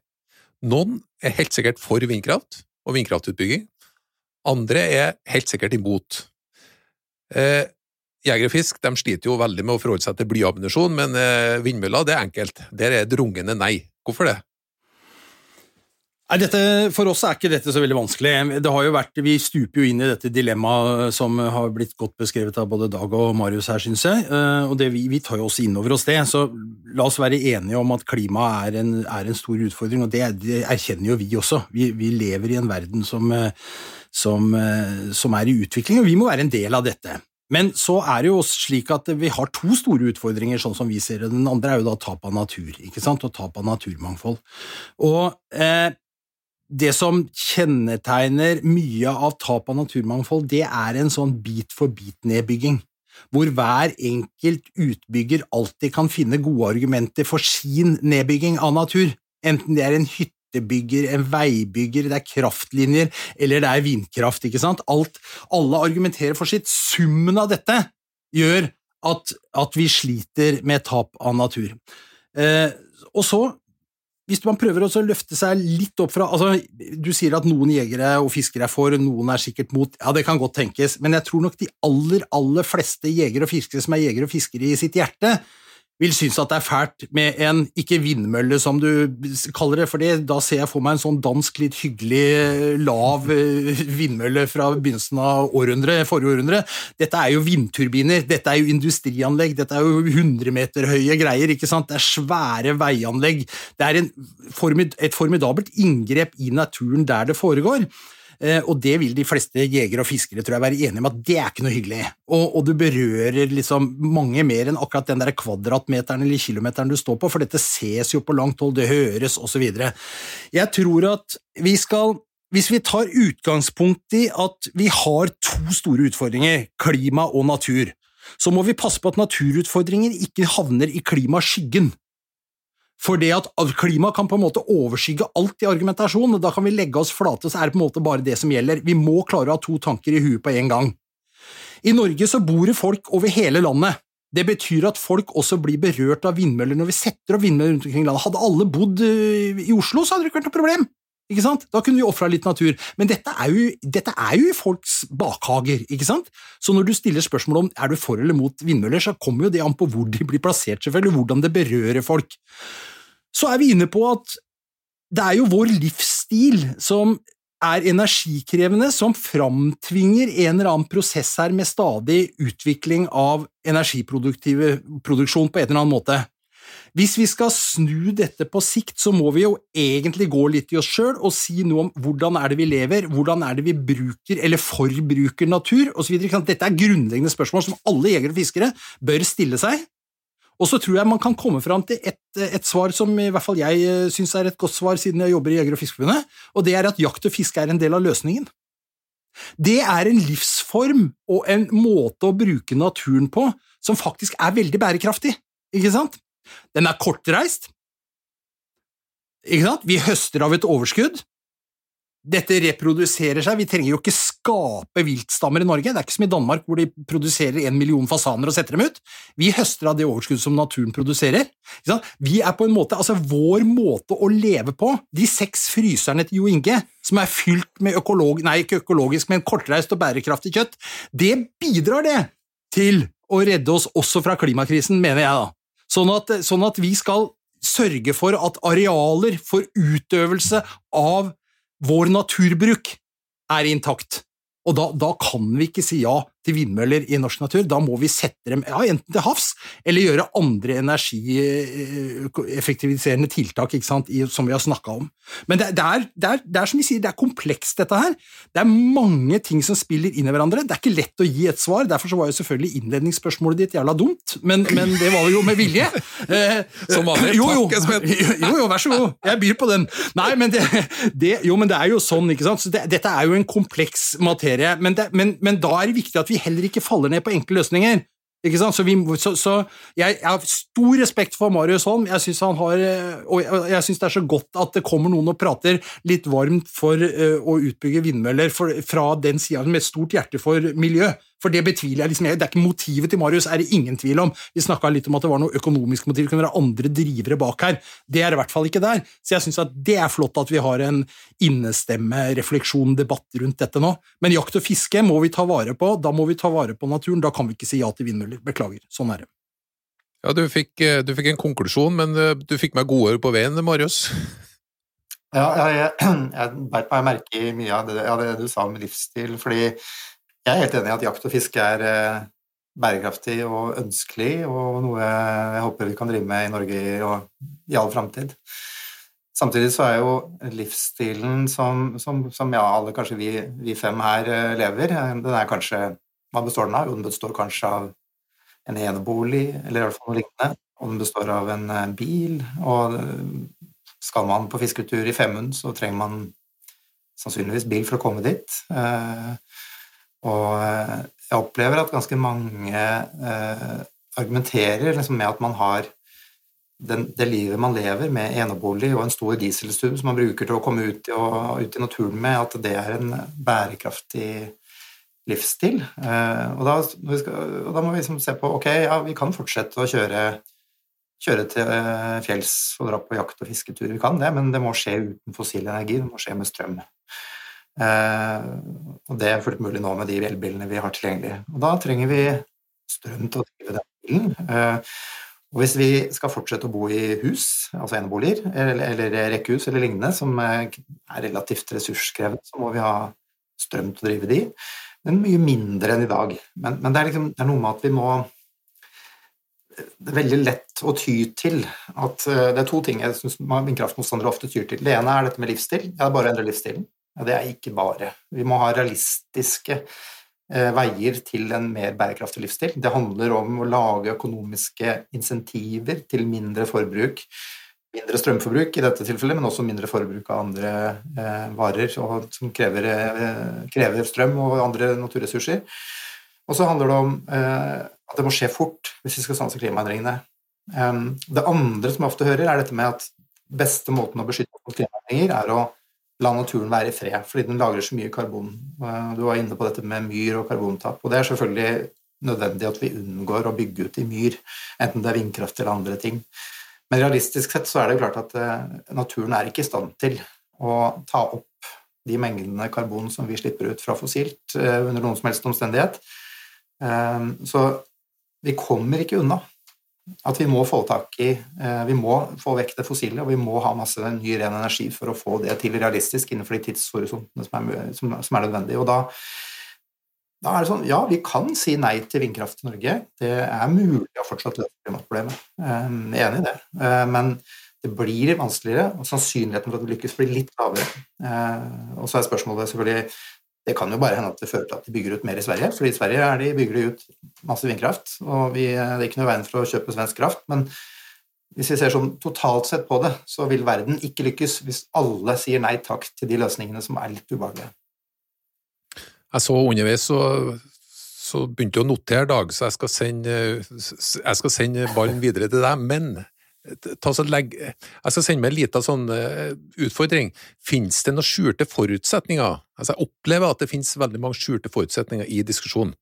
Noen er helt sikkert for vindkraft, og vindkraftutbygging. Andre er helt sikkert imot. Eh, Jeger og fisk de sliter jo veldig med å forholde seg til blyammunisjon, men eh, vindmøller det er enkelt. Der er drungende nei. Hvorfor det? Nei, dette, For oss er ikke dette så veldig vanskelig. Det har jo vært, Vi stuper jo inn i dette dilemmaet som har blitt godt beskrevet av både Dag og Marius her, syns jeg. Eh, og det, vi, vi, tar jo også inn over oss det. Så la oss være enige om at klimaet er en, er en stor utfordring, og det, det, erkjenner jo vi også. Vi, vi lever i en verden som, eh, som, eh, som er i utvikling, og vi må være en del av dette. Men så er det jo slik at vi har to store utfordringer, sånn som vi ser det. Den andre er jo da tap av natur, ikke sant, og tap av naturmangfold. Og eh, det som kjennetegner mye av tap av naturmangfold, det er en sånn bit-for-bit-nedbygging, hvor hver enkelt utbygger alltid kan finne gode argumenter for sin nedbygging av natur, enten det er en hyttebygger, en veibygger, det er kraftlinjer eller det er vindkraft. ikke sant? Alt, alle argumenterer for sitt. Summen av dette gjør at, at vi sliter med tap av natur. Eh, og så hvis man prøver å løfte seg litt opp fra altså, Du sier at noen jegere og fiskere er for, noen er sikkert mot. Ja, det kan godt tenkes, men jeg tror nok de aller, aller fleste jegere og fiskere som er jegere og fiskere i sitt hjerte, vil synes at det er fælt med en ikke vindmølle, som du kaller det, for da ser jeg for meg en sånn dansk, litt hyggelig, lav eh, vindmølle fra begynnelsen av århundre, forrige århundre. Dette er jo vindturbiner, dette er jo industrianlegg, dette er jo 100 meter høye greier, ikke sant? Det er svære veianlegg. Det er en, et formidabelt inngrep i naturen der det foregår. Eh, og det vil de fleste jegere og fiskere tror jeg være enige om at det er ikke noe hyggelig. Og, og du berører liksom mange mer enn akkurat den der kvadratmeteren eller kilometeren du står på, for dette ses jo på langt hold, det høres osv. Jeg tror at vi skal hvis vi tar utgangspunkt i at vi har to store utfordringer, klima og natur, så må vi passe på at naturutfordringer ikke havner i klimaskyggen. For det at klima kan på en måte overskygge alt i argumentasjon, og da kan vi legge oss flate, så er det på en måte bare det som gjelder. Vi må klare å ha to tanker i huet på en gang. I Norge så bor det folk over hele landet. Det betyr at folk også blir berørt av vindmøller når vi setter opp vindmøller rundt omkring landet. Hadde alle bodd eh, i Oslo, så hadde det ikke vært noe problem. Ikke sant? Da kunne vi ofra litt natur. Men dette er, jo, dette er jo i folks bakhager. ikke sant? Så når du stiller spørsmål om er du for eller mot vindmøller, så kommer jo det an på hvor de blir plassert, selvfølgelig, hvordan det berører folk. Så er vi inne på at det er jo vår livsstil som er energikrevende, som framtvinger en eller annen prosess her med stadig utvikling av energiproduksjon på en eller annen måte. Hvis vi skal snu dette på sikt, så må vi jo egentlig gå litt i oss sjøl og si noe om hvordan er det vi lever, hvordan er det vi bruker eller forbruker natur osv. Dette er grunnleggende spørsmål som alle jegere og fiskere bør stille seg. Og så tror jeg man kan komme fram til et, et, svar som i hvert fall jeg eh, syns er et godt svar, siden jeg jobber i Jeger- og Fiskerforbundet, og det er at jakt og fiske er en del av løsningen. Det er en livsform og en måte å bruke naturen på som faktisk er veldig bærekraftig, ikke sant? Den er kortreist, ikke sant? Vi høster av et overskudd, dette reproduserer seg. Vi trenger jo ikke skape viltstammer i Norge. Det er ikke som i Danmark, hvor de produserer en million fasaner og setter dem ut. Vi høster av det overskuddet som naturen produserer. Vi er på en måte, altså Vår måte å leve på, de seks fryserne til Jo Inge, som er fylt med økolog, nei, ikke økologisk, men kortreist og bærekraftig kjøtt, det bidrar det til å redde oss også fra klimakrisen, mener jeg da. Sånn at, sånn at vi skal sørge for at arealer for utøvelse av vår naturbruk er intakt. Og da, da, kan vi ikke si ja til vindmøller i norsk natur. Da må vi sette dem ja, enten til havs eller gjøre andre energieffektiviserende tiltak sant, som vi har snakka om. Men det, det, er, det, er, det, er, som vi sier, det er komplekst, dette her. Det er mange ting som spiller inn i hverandre. Det er ikke lett å gi et svar. Derfor så var jo selvfølgelig innledningsspørsmålet ditt jævla dumt, men, men det var jo med vilje. Eh, som vanlig. Jo jo, jo, jo, vær så god. Jeg byr på den. Nei, men det, jo, men det er jo sånn, ikke sant. Så dette er jo en kompleks materie. Men, men, men da er det viktig at vi heller ikke faller ned på enkle løsninger. Ikke sant? Så, vi, så, så jeg, jeg, har stor respekt for Marius Holm. Jeg syns jeg synes det er så godt at det kommer noen og prater litt varmt for uh, å utbygge vindmøller for, fra den sida med stort hjerte for miljø. For det betviler jeg liksom. Det er ikke Motivet til Marius er det ingen tvil om. Vi snakka litt om at det var noe økonomisk motiv, det kunne være andre drivere bak her. Det er i hvert fall ikke der. Så jeg syns det er flott at vi har en innestemme, refleksjon, debatt rundt dette nå. Men jakt og fiske må vi ta vare på. Da må vi ta vare på naturen. Da kan vi ikke si ja til vindmøller. Beklager. Sånn er det. Ja, du fikk, eh, du fikk en konklusjon, men eh, du fikk meg gode ord på veien, Marius. Ja, jeg, jeg beit meg merke i mye av det, ja, det, du sa med livsstil. fordi jeg er helt enig i at jakt og fiske er eh, bærekraftig og ønskelig, og noe jeg håper vi kan drive med i Norge i, i all framtid. Samtidig så er jo livsstilen som, som, som ja, alle, kanskje vi, vi, fem her, eh, lever, eh, den er kanskje Hva består den av? Jo, den består kanskje av en enebolig, eller i hvert fall noe lignende. Og den består av en bil. Og skal man på fisketur i Femund, så trenger man sannsynligvis bil for å komme dit. Og eh, jeg opplever at ganske mange eh, argumenterer liksom med at man har den, det livet man lever med enebolig og en stor dieselstube som man bruker til å komme ut i, og, ut i naturen med, at det er en bærekraftig livsstil. Eh, og, da, skal, og, da, må vi liksom se på ok, ja, vi kan fortsette å kjøre, kjøre til fjells og dra på jakt- og fisketur. Vi kan det, men det må skje uten fossil energi, det må skje med strøm. Eh, og det er fullt mulig nå med de elbilene vi har tilgjengelig. Og da trenger vi strøm til å drive den bilen. Eh, og hvis vi skal fortsette å bo i hus, altså eneboliger, eller, eller rekkehus eller lignende, som er relativt ressurskrevende, så må vi ha strøm til å drive de. Men mye mindre enn i dag. Men, men det, er liksom, det, er noe med at vi må Det er veldig lett å ty til at eh, Det er to ting jeg syns vindkraftmotstandere ofte tyr til. Det ene er dette med livsstil. Ja, bare å endre livsstilen. Det er ikke bare. Vi må ha realistiske eh, veier til en mer bærekraftig livsstil. Det handler om å lage økonomiske insentiver til mindre forbruk. Mindre strømforbruk i dette tilfellet, men også mindre forbruk av andre eh, varer og, som krever, eh, krever, strøm og andre naturressurser. Og så handler det om eh, at det må skje fort hvis vi skal stanse klimaendringene. Um, det andre som jeg ofte hører, er dette med at beste måten å beskytte klimaendringer er å la naturen være i fred, fordi den lagrer så mye karbon. Du var inne på dette med myr og karbontap, og det er selvfølgelig nødvendig at vi unngår å bygge ut i myr, enten det er vindkraft eller andre ting. Men realistisk sett så er det klart at eh, naturen er ikke i stand til å ta opp de mengdene karbon som vi slipper ut fra fossilt eh, under noen som helst omstendighet. Eh, så vi kommer ikke unna at vi må få tak i eh, Vi må få vekk det fossile, og vi må ha masse ny, ren energi for å få det til realistisk innenfor de tidshorisontene som er, som, som er nødvendige. Og da, da, er det sånn Ja, vi kan si nei til vindkraft i Norge. Det er mulig å fortsatt løse klimaproblemet. Eh, jeg er enig i det. Eh, men det blir vanskeligere, og sannsynligheten for at vi lykkes, blir litt lavere. Og så er spørsmålet selvfølgelig det kan jo bare hende at det fører til at de bygger ut mer i Sverige, fordi i Sverige er de, bygger de ut masse vindkraft, og vi, det er ikke noe veien for å kjøpe svensk kraft. Men hvis vi ser sånn totalt sett på det, så vil verden ikke lykkes hvis alle sier nei takk til de løsningene som er litt ubehagelige. Jeg så underveis så, så begynte jeg å notere, Dag, så jeg skal sende, jeg skal sende ballen videre til deg. Men ta sånn legg, jeg skal sende meg en liten sånn uh, utfordring. Finnes det noen skjulte forutsetninger? Altså, jeg opplever at det finnes veldig mange skjulte forutsetninger i diskusjonen.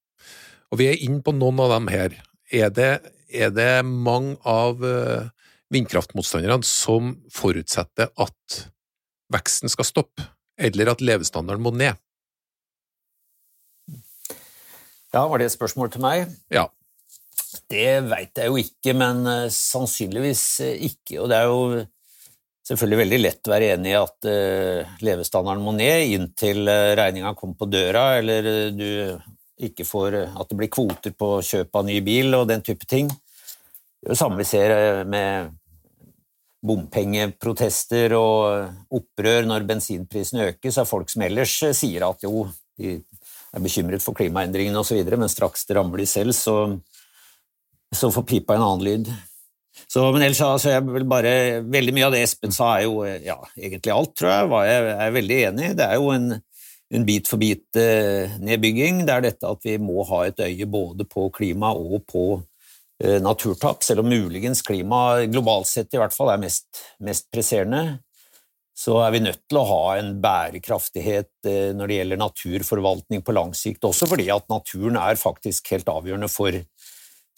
Og vi er inne på noen av dem her. Er det, er det mange av uh, vindkraftmotstanderne som forutsetter at veksten skal stoppe, eller at levestandarden må ned? Ja, var det et spørsmål til meg? Ja. Det veit jeg jo ikke, men uh, sannsynligvis uh, ikke. Og det er jo selvfølgelig veldig lett å være enig i at uh, levestandarden må ned inntil regninga kommer på døra, eller du ikke får At det blir kvoter på kjøp av ny bil og den type ting. Det er jo samme vi ser med bompengeprotester og opprør når bensinprisen øker, så er folk som ellers sier at jo, de er bekymret for klimaendringene osv., men straks det rammer de selv, så, så får pipa en annen lyd. Så, men ellers altså, jeg vil bare, Veldig mye av det Espen sa, er jo ja, egentlig alt, tror jeg, var jeg er veldig enig. Det er jo en, en bit-for-bit-nedbygging. Det er dette at vi må ha et øye både på klima og på eh, naturtap, selv om muligens klima globalt sett i hvert fall er mest, mest presserende så er vi nødt til å ha en bærekraftighet eh, når det gjelder naturforvaltning på lang sikt, også fordi at naturen er faktisk helt avgjørende for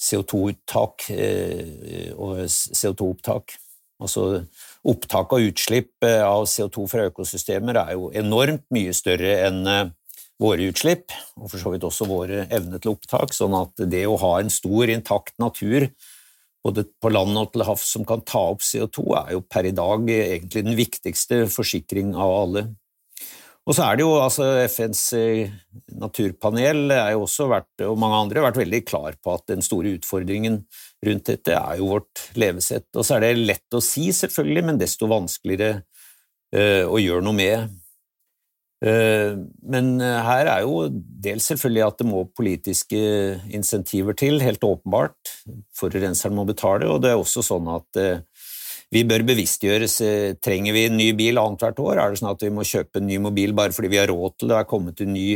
CO2-uttak eh, og CO2-opptak. Altså opptak og utslipp eh, av CO2 fra økosystemer er jo enormt mye større enn våre utslipp, og for så vidt også våre evne til opptak, sånn at det å ha en stor, intakt natur både på land og til havs som kan ta opp CO2, er jo per i dag egentlig den viktigste forsikring av alle. Og så er det jo altså FNs eh, naturpanel er jo også vært, og mange andre har vært veldig klar på at den store utfordringen rundt dette er jo vårt levesett. Og så er det lett å si, selvfølgelig, men desto vanskeligere uh, å gjøre noe med. Eh, men eh, her er jo dels selvfølgelig at det må politiske insentiver til, helt åpenbart. Forurenseren må betale, og det er også sånn at eh, vi bør bevisstgjøres. Trenger vi en ny bil annethvert år? Er det sånn at vi må kjøpe en ny mobil bare fordi vi har råd til det, er kommet en ny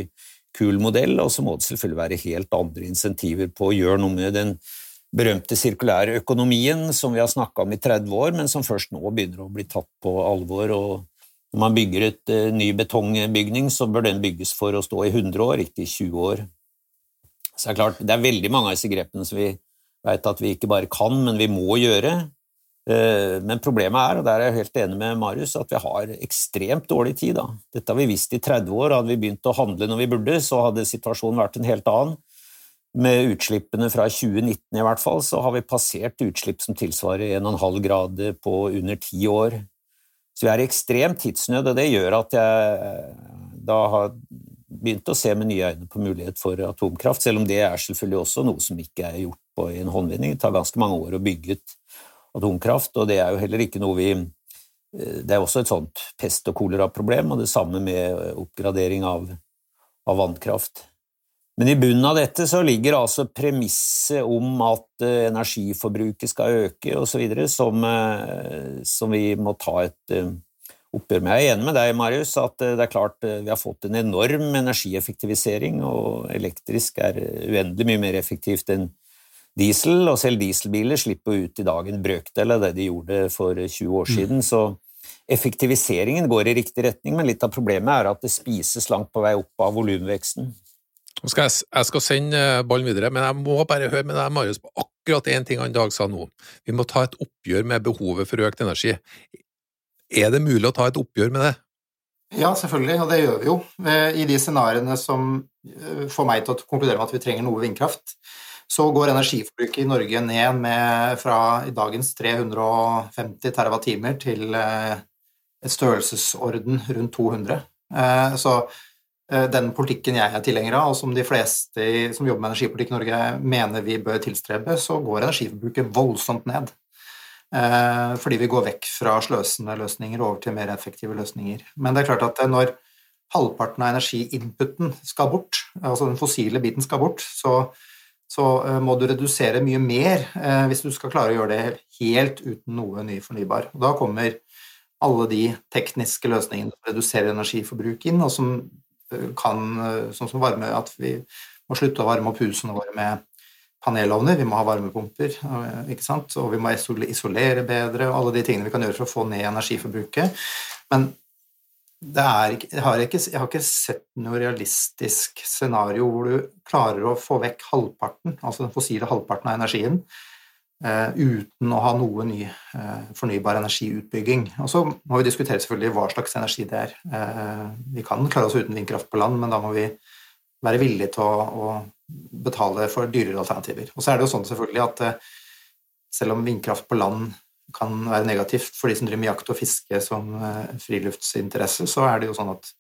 kul modell? Og så må det selvfølgelig være helt andre insentiver på å gjøre noe med den berømte sirkulære økonomien som vi har snakka om i 30 år, men som først nå begynner å bli tatt på alvor og når man bygger et uh, ny betongbygning, så bør den bygges for å stå i 100 år, ikke i 20 år. Så det er klart, det er veldig mange av disse grepene som vi vet at vi ikke bare kan, men vi må gjøre. Uh, men problemet er, og der er jeg helt enig med Marius, at vi har ekstremt dårlig tid. Da. Dette har vi visst i 30 år. Hadde vi begynt å handle når vi burde, så hadde situasjonen vært en helt annen. Med utslippene fra 2019 i hvert fall, så har vi passert utslipp som tilsvarer 1,5 grader på under ti år. Så vi er i ekstrem tidsnød, og det gjør at jeg da har begynt å se med nye øyne på mulighet for atomkraft, selv om det er selvfølgelig også noe som ikke er gjort på i en håndvending. Det tar ganske mange år å bygge ut atomkraft, og det er jo heller ikke noe vi Det er også et sånt pest- og kolera-problem, og det samme med oppgradering av, av vannkraft. Men i bunnen av dette så ligger altså premisset om at eh, energiforbruket skal øke osv., som, eh, som vi må ta et eh, oppgjør med. Jeg er enig med deg, Marius, at det er klart vi har fått en enorm energieffektivisering, og elektrisk er uendelig mye mer effektivt enn diesel, og selv dieselbiler slipper ut i dag en brøkdel av det de gjorde for 20 år mm. siden. så Effektiviseringen går i riktig retning, men litt av problemet er at det spises langt på vei opp av volumveksten. Jeg, jeg, skal sende eh, ballen videre, men jeg må bare høre med deg, Marius, på akkurat én ting han Dag sa nå. Vi må ta et oppgjør med behovet for økt energi. Er det mulig å ta et oppgjør med det? Ja, selvfølgelig, og det gjør vi jo. I de scenarioene som eh, får meg til å konkludere med at vi trenger noe vindkraft, så går energiforbruket i Norge ned med fra i dagens 350 TWh til eh, et størrelsesorden rundt 200. Så Eh, den politikken jeg er tilhenger av, og som de fleste som jobber med energipolitikk i Norge mener vi bør tilstrebe, så går energiforbruket voldsomt ned. Eh, fordi vi går vekk fra sløsende løsninger over til mer effektive løsninger. Men det er klart at når halvparten av energiinputen skal bort, altså den fossile biten skal bort, så, så eh, må du redusere mye mer hvis du skal klare å gjøre det helt uten noe ny fornybar. Da kommer alle de tekniske løsningene som reduserer energiforbruk inn, og som kan Sånn som varme At vi må slutte å varme opp husene våre med panelovner, vi må ha varmepumper, ikke sant? og vi må isolere bedre, og alle de tingene vi kan gjøre for å få ned energiforbruket. Men ikke, jeg, har ikke, jeg, har ikke, sett noe realistisk scenario hvor du klarer å få vekk halvparten, altså den fossile halvparten av energien, Eh, uten å ha noe ny eh, fornybar energiutbygging. Og så må vi diskutere selvfølgelig hva slags energi det er. Eh, vi kan klare oss uten vindkraft på land, men da må vi være villige til å, å betale for dyrere alternativer. Og så er det jo sånn selvfølgelig at selv om vindkraft på land kan være negativt for de som driver med jakt og fiske som friluftsinteresse, så er det jo sånn at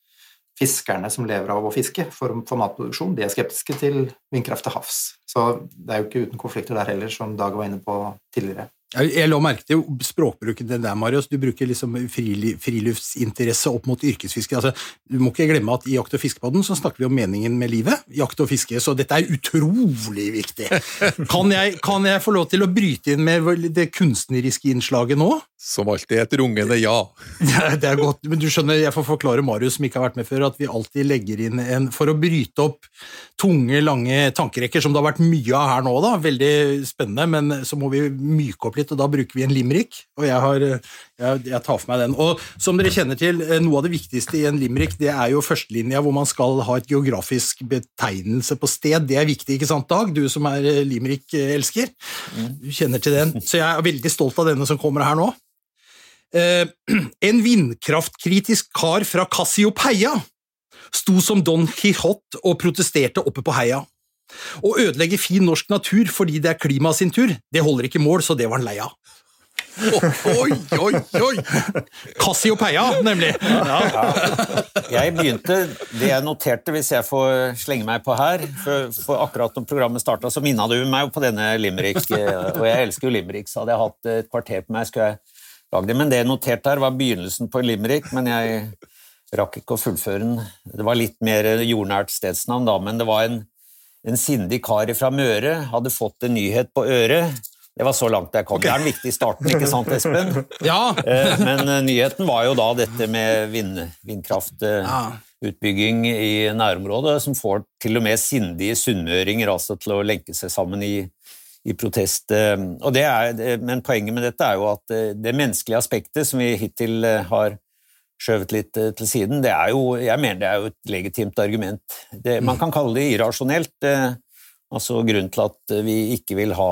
fiskerne som lever av å fiske for, for, matproduksjon, de er skeptiske til vindkraft til havs. Så det er jo ikke uten konflikter der heller, som Dag var inne på tidligere. Jeg la merke til språkbruken din der, Marius. Du bruker liksom friluftsinteresse opp mot yrkesfiske. Altså, du må ikke glemme at i Jakt- og fiskepodden så snakker vi om meningen med livet, jakt og fiske, så dette er utrolig viktig. Kan jeg, kan jeg få lov til å bryte inn med det kunstneriske innslaget nå? Som alltid et rungende ja. det er godt, men du skjønner, jeg får forklare Marius som ikke har vært med før, at vi alltid legger inn en For å bryte opp tunge, lange tankerekker, som det har vært mye av her nå, da, veldig spennende, men så må vi myke opp litt, og da bruker vi en limerick. Og jeg, har, jeg, jeg, tar for meg den. Og som dere kjenner til, eh, noe av det viktigste i en limerick, det er jo førstelinja hvor man skal ha et geografisk betegnelse på sted. Det er viktig, ikke sant, Dag? Du som er eh, limerick-elsker. Du kjenner til den. Så jeg er veldig stolt av denne som kommer her nå. Eh, en vindkraftkritisk kar fra Cassiopeia sto som Don Quijote og protesterte oppe på heia. Å ødelegge fin norsk natur fordi det er klimaet sin tur, det holder ikke mål, så det var han lei av. Oi, oi, oi! Cassiopeia, nemlig. Ja. Ja. Jeg begynte Det jeg noterte, hvis jeg får slenge meg på her For, for akkurat når programmet starta, så minna du meg på denne limerick, og jeg elsker jo limerick, så hadde jeg hatt et kvarter på meg, skulle jeg lage det. Men det jeg noterte her, var begynnelsen på limerick, men jeg rakk ikke å fullføre den. Det var litt mer jordnært stedsnavn, da, men det var en en sindig kar fra Møre hadde fått en nyhet på øret. Det var så langt jeg kom. Okay. Det er den viktige starten, ikke sant, Espen? Ja. Eh, men eh, nyheten var jo da dette med vind, vindkraftutbygging i nærområdet, som får til og med sindige sunnmøringer altså, til å lenke seg sammen i, i protest. Eh, er, men poenget med dette er jo at det menneskelige aspektet som vi hittil har skjøvet litt eh, til siden. Det er jo, jeg mener det er jo et legitimt argument. Det, man kan kalle det irrasjonelt. Eh, altså Grunnen til at vi ikke vil ha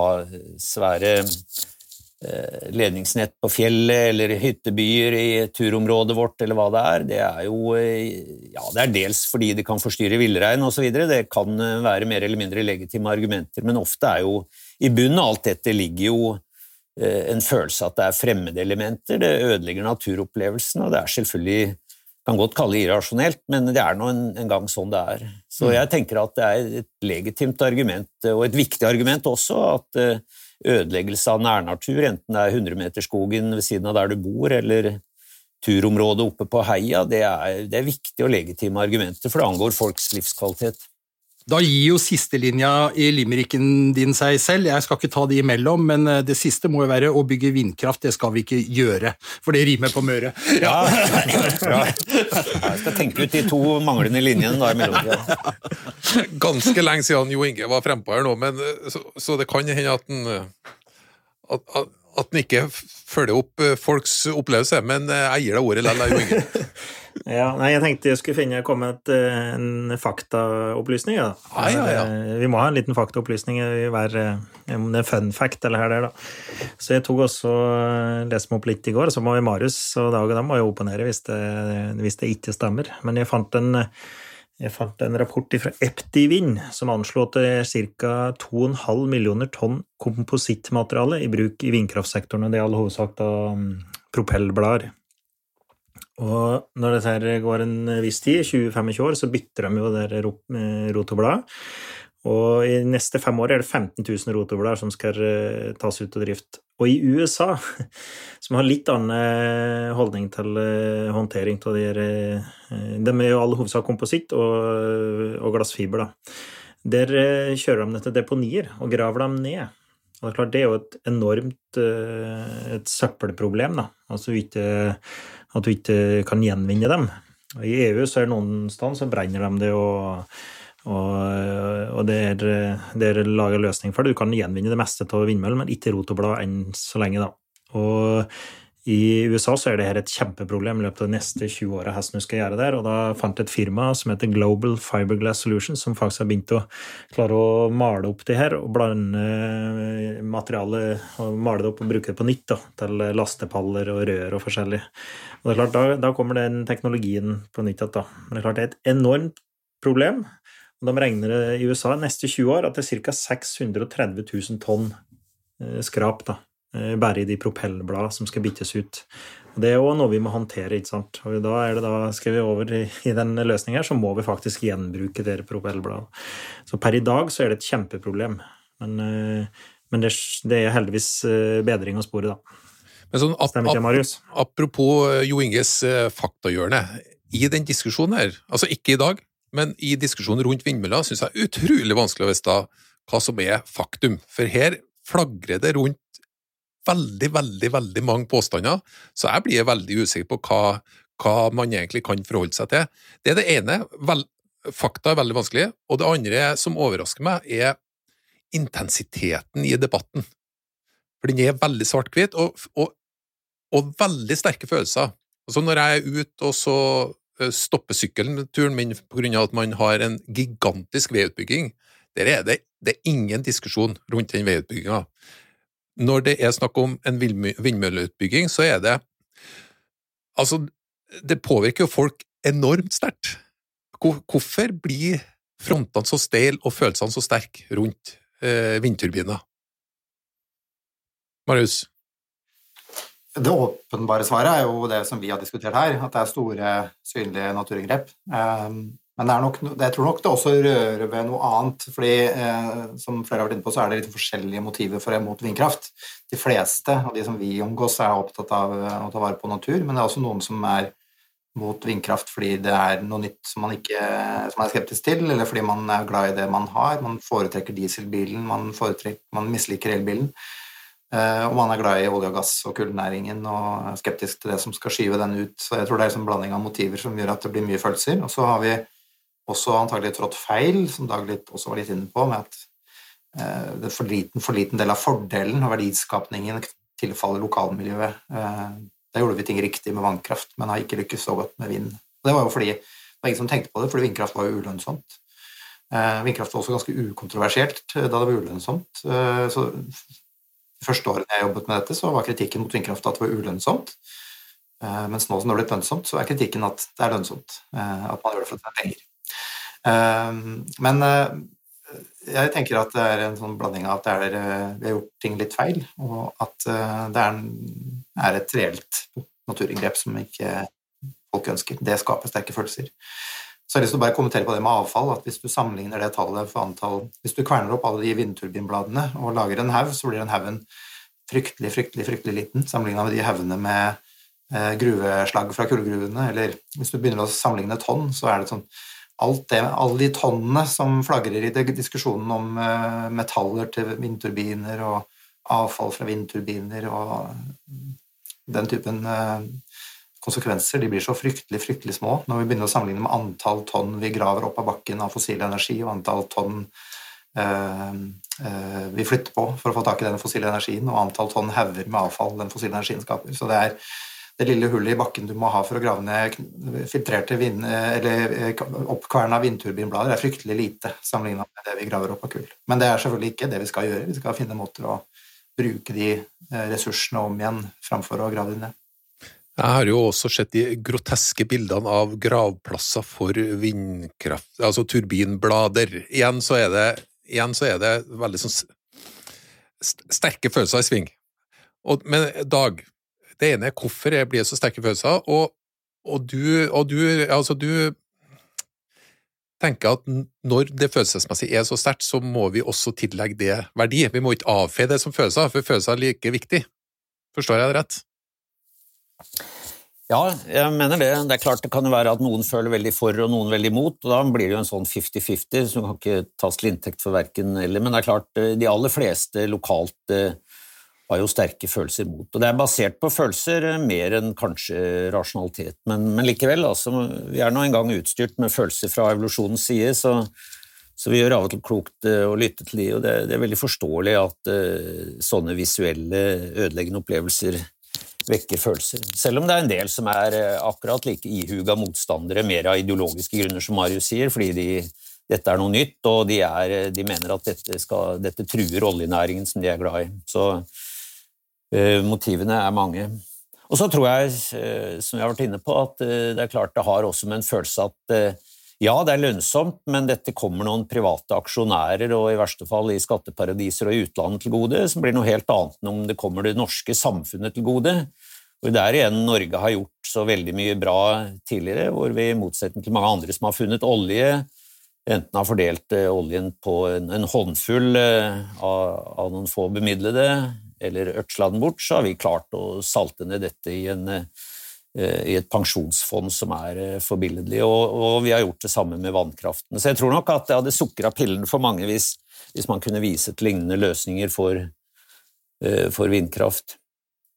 svære eh, ledningsnett på fjellet eller hyttebyer i turområdet vårt, eller hva det er, det er jo ja, det er dels fordi det kan forstyrre villrein osv. Det kan være mer eller mindre legitime argumenter, men ofte er jo i bunnen av alt dette ligger jo Eh, en følelse at det er fremmede elementer. det ødelegger naturopplevelsen, og det er selvfølgelig kan godt kalle det irrasjonelt, men det er nå en, en, gang sånn det er. Så mm. jeg tenker at det er et legitimt argument, og et viktig argument også, at eh, ødeleggelse av nærnatur, enten det er 100-meterskogen ved siden av der du bor, eller turområdet oppe på heia, det er, det er viktige og legitime argumenter, for det angår folks livskvalitet. Da gir jo sistelinja i limericken din seg selv. Jeg skal ikke ta de imellom, men eh, det siste må jo være å bygge vindkraft. Det skal vi ikke gjøre, for det rimer på Møre. Ja, ja. Jeg skal tenke ut de to manglende linjene da i mellomtida. Ganske lenge siden Jo Inge var frempå her nå, men, eh, så, så, det kan hende at han eh, at, at, at den ikke følger opp folks opplevelse, men jeg gir deg ordet likevel, Jo Inge. Ja, nei, jeg tenkte jeg skulle finne komme et, eh, en faktaopplysning. Ja. Ah, ja, ja. Eh, vi må ha en liten faktaopplysning i hver eh, om det er fun fact eller her der, da. Så jeg tok også leste meg opp litt i går, så må vi Marius og Dag og dem må jo opponere hvis det, hvis det ikke stemmer. Men jeg fant en jeg fant en rapport fra Eptivin som anslo at det er ca. 2,5 millioner tonn komposittmateriale i bruk i vindkraftsektoren. Det er i all hovedsak da mm, propellblader. Og når dette går en viss tid, 20-25 år, så bytter de jo det eh, rotobladet. Og i neste fem år er det 15 000 rotoblader som skal eh, tas ut av drift. Og i USA, som har litt annen eh, holdning til håndtering av de De er jo all hovedsak kompositt og, og glassfiber, da. Der kjører de dette deponier og graver dem ned. Og det er klart, det er jo et enormt et søppelproblem, da. Altså ikke at du ikke kan gjenvinne dem. I EU så er det noen steder så brenner de det, og, og, og det, er, det laga løsning for det. Du kan gjenvinne det meste av vindmøllen, men ikke rotoblad enn så lenge, da. Og i USA så er det her et kjempeproblem i løpet av de neste 20 åra. Hvordan skal gjøre der, og da fant et firma som heter Global Fiberglass Solutions, som faktisk har begynt å klare å male opp det her og blande materialet og male det opp og bruke det på nytt da, til lastepaller og rør og forskjellig. Og det er klart, da, da kommer den teknologien på nytt igjen. Men det er klart det er et enormt problem. Og De regner det i USA neste 20 år at det er ca. 630 000 tonn eh, skrap da, Eh, bare i de propellbladene som skal byttes ut. Og det er òg noe vi må håndtere. ikke sant? Og da er det da, Skal vi over i, i den løsningen så må vi faktisk gjenbruke de propellbladene. Så per i dag så er det et kjempeproblem. Men, eh, men det, det, er heldigvis eh, bedring å spore, da. Men sånn, ap ikke, Marius? Apropos Jo Inges faktahjørne. I den diskusjonen her, altså ikke i dag, men i diskusjonen rundt vindmøller, syns jeg er utrolig vanskelig å vite hva som er faktum. For her flagrer det rundt veldig, veldig veldig mange påstander, så jeg blir veldig usikker på hva, hva man egentlig kan forholde seg til. Det er det ene. Vel, fakta er veldig vanskelig. Og det andre som overrasker meg, er intensiteten i debatten. For den er veldig svart-hvit, og, og, og, veldig sterke følelser. Altså Når jeg er ute og så eh, stopper sykkelturen min av at man har en gigantisk veiutbygging, der er det, det er ingen diskusjon rundt den veiutbygginga når det er snakk om en vindmølleutbygging, så er det Altså, det påvirker jo folk enormt sterkt. Hvorfor blir frontene så steile og følelsene så sterke rundt eh, vindturbiner? Marius? Det åpenbare svaret er jo det som vi har diskutert her, at det er store, synlige naturinngrep. Um, men nok, jeg tror nok det også rører ved noe annet. fordi eh, som flere har vært inne på, så er det litt forskjellige motiver for og mot vindkraft. De fleste av de som vi omgås, er opptatt av eh, å ta vare på natur, men det er også noen som er mot vindkraft fordi det er noe nytt som man, ikke, som man er skeptisk til, eller fordi man er glad i det man har. Man foretrekker dieselbilen, man, foretrekker, man misliker elbilen. Eh, og man er glad i olje og gass og kullnæringen og er skeptisk til det som skal skyve den ut. Så jeg tror det er en sånn blanding av motiver som gjør at det blir mye følelser. Og så har vi også antagelig trådt feil, som Dag litt, også var litt inne på, med at eh, det for liten, for liten del av fordelen og verdiskapningen tilfaller lokalmiljøet. Eh, da gjorde vi ting riktig med vannkraft, men har ikke lykkes så godt med vind. Og det var jo fordi det var ingen som tenkte på det, fordi vindkraft var jo ulønnsomt. Eh, vindkraft var også ganske ukontroversielt da det var ulønnsomt. Eh, så de første årene jeg jobbet med dette, så var kritikken mot vindkraft at det var ulønnsomt. Eh, mens nå som det har blitt lønnsomt, så er kritikken at det er lønnsomt. Eh, at man gjør det for å tjene penger. Ehm, men eh, jeg tenker at det er en sånn blanding av at er, eh, vi har gjort ting litt feil, og at eh, det er, er et reelt naturinngrep som ikke folk ønsker. Det skaper sterke følelser. Så jeg har lyst til å bare kommentere på det med avfall, at hvis du sammenligner det tallet for antall Hvis du kverner opp alle de vindturbinbladene og lager en haug, så blir den haugen fryktelig, fryktelig, fryktelig liten sammenligna med de haugene med gruveslag fra kullgruvene. Eller hvis du begynner å sammenligne tonn, så er det sånn alt det, alle de tonnene som flagrer i diskusjonen om eh, metaller til vindturbiner og avfall fra vindturbiner og den typen eh, konsekvenser, de blir så fryktelig, fryktelig små når vi begynner å sammenligne med antall tonn vi graver opp av bakken av fossil energi, og antall tonn eh, vi flytter på for å få tak i den fossile energien, og antall tonn hauger med avfall den fossile energien skaper. Så det er det lille hullet i bakken du må ha for å grave ned filtrerte vind, eller eh, oppkverna vindturbinblader, er fryktelig lite sammenlignet med det vi graver opp av kull. Men det er selvfølgelig ikke det vi skal gjøre. Vi skal finne måter å bruke de eh, ressursene om igjen framfor å grave dem ned. Jeg har jo også sett de groteske bildene av gravplasser for vindkraft, altså turbinblader. Igjen så er det, så er det veldig sånn sterke følelser i sving. Og, men Dag, det ene er hvorfor jeg blir så sterke følelser, og, og, du, og du, altså du tenker at når det følelsesmessig er så sterkt, så må vi også tillegge det verdi. Vi må ikke avfeie det som følelser, for følelser er like viktig. Forstår jeg det rett? Ja, jeg mener det. Det er klart det kan være at noen føler veldig for og noen veldig imot, og da blir det jo en sånn 50-50 som kan ikke tas til inntekt for verken eller. Men det er klart, de aller fleste lokalt eh, har jo sterke følelser mot. Og det er basert på følelser eh, mer enn kanskje rasjonalitet, men, men likevel, altså, vi er nå engang utstyrt med følelser fra evolusjonens side, så, så vi gjør av og til klokt eh, å lytte til de, og det, det er veldig forståelig at uh, sånne visuelle, ødeleggende opplevelser vekker følelser. Selv om det er en del som er akkurat like ihuga motstandere, mer av ideologiske grunner, som Marius sier, fordi de, dette er noe nytt, og de, er, de mener at dette, skal, dette, truer oljenæringen som de er glad i. Så motivene er mange. Og så tror jeg, uh, som jeg har vært inne på, at uh, det er klart det har også med en følelse at ja, det er lønnsomt, men dette kommer noen private aksjonærer og i verste fall i skatteparadiser og i utlandet til gode, som blir noe helt annet enn om det kommer det norske samfunnet til gode. Og Der igjen Norge har gjort så veldig mye bra tidligere, hvor vi i motsetning til mange andre som har funnet olje, enten har fordelt eh, oljen på en, håndfull eh, av, noen få bemidlede, eller øksla den bort, så har vi klart å salte ned dette i, en, eh, i et pensjonsfond som er forbilledlig. Og, og, vi har gjort det samme med vannkraften. Så jeg tror nok at det hadde sukra pillen for mange hvis, hvis, man kunne vise til lignende løsninger for, for vindkraft.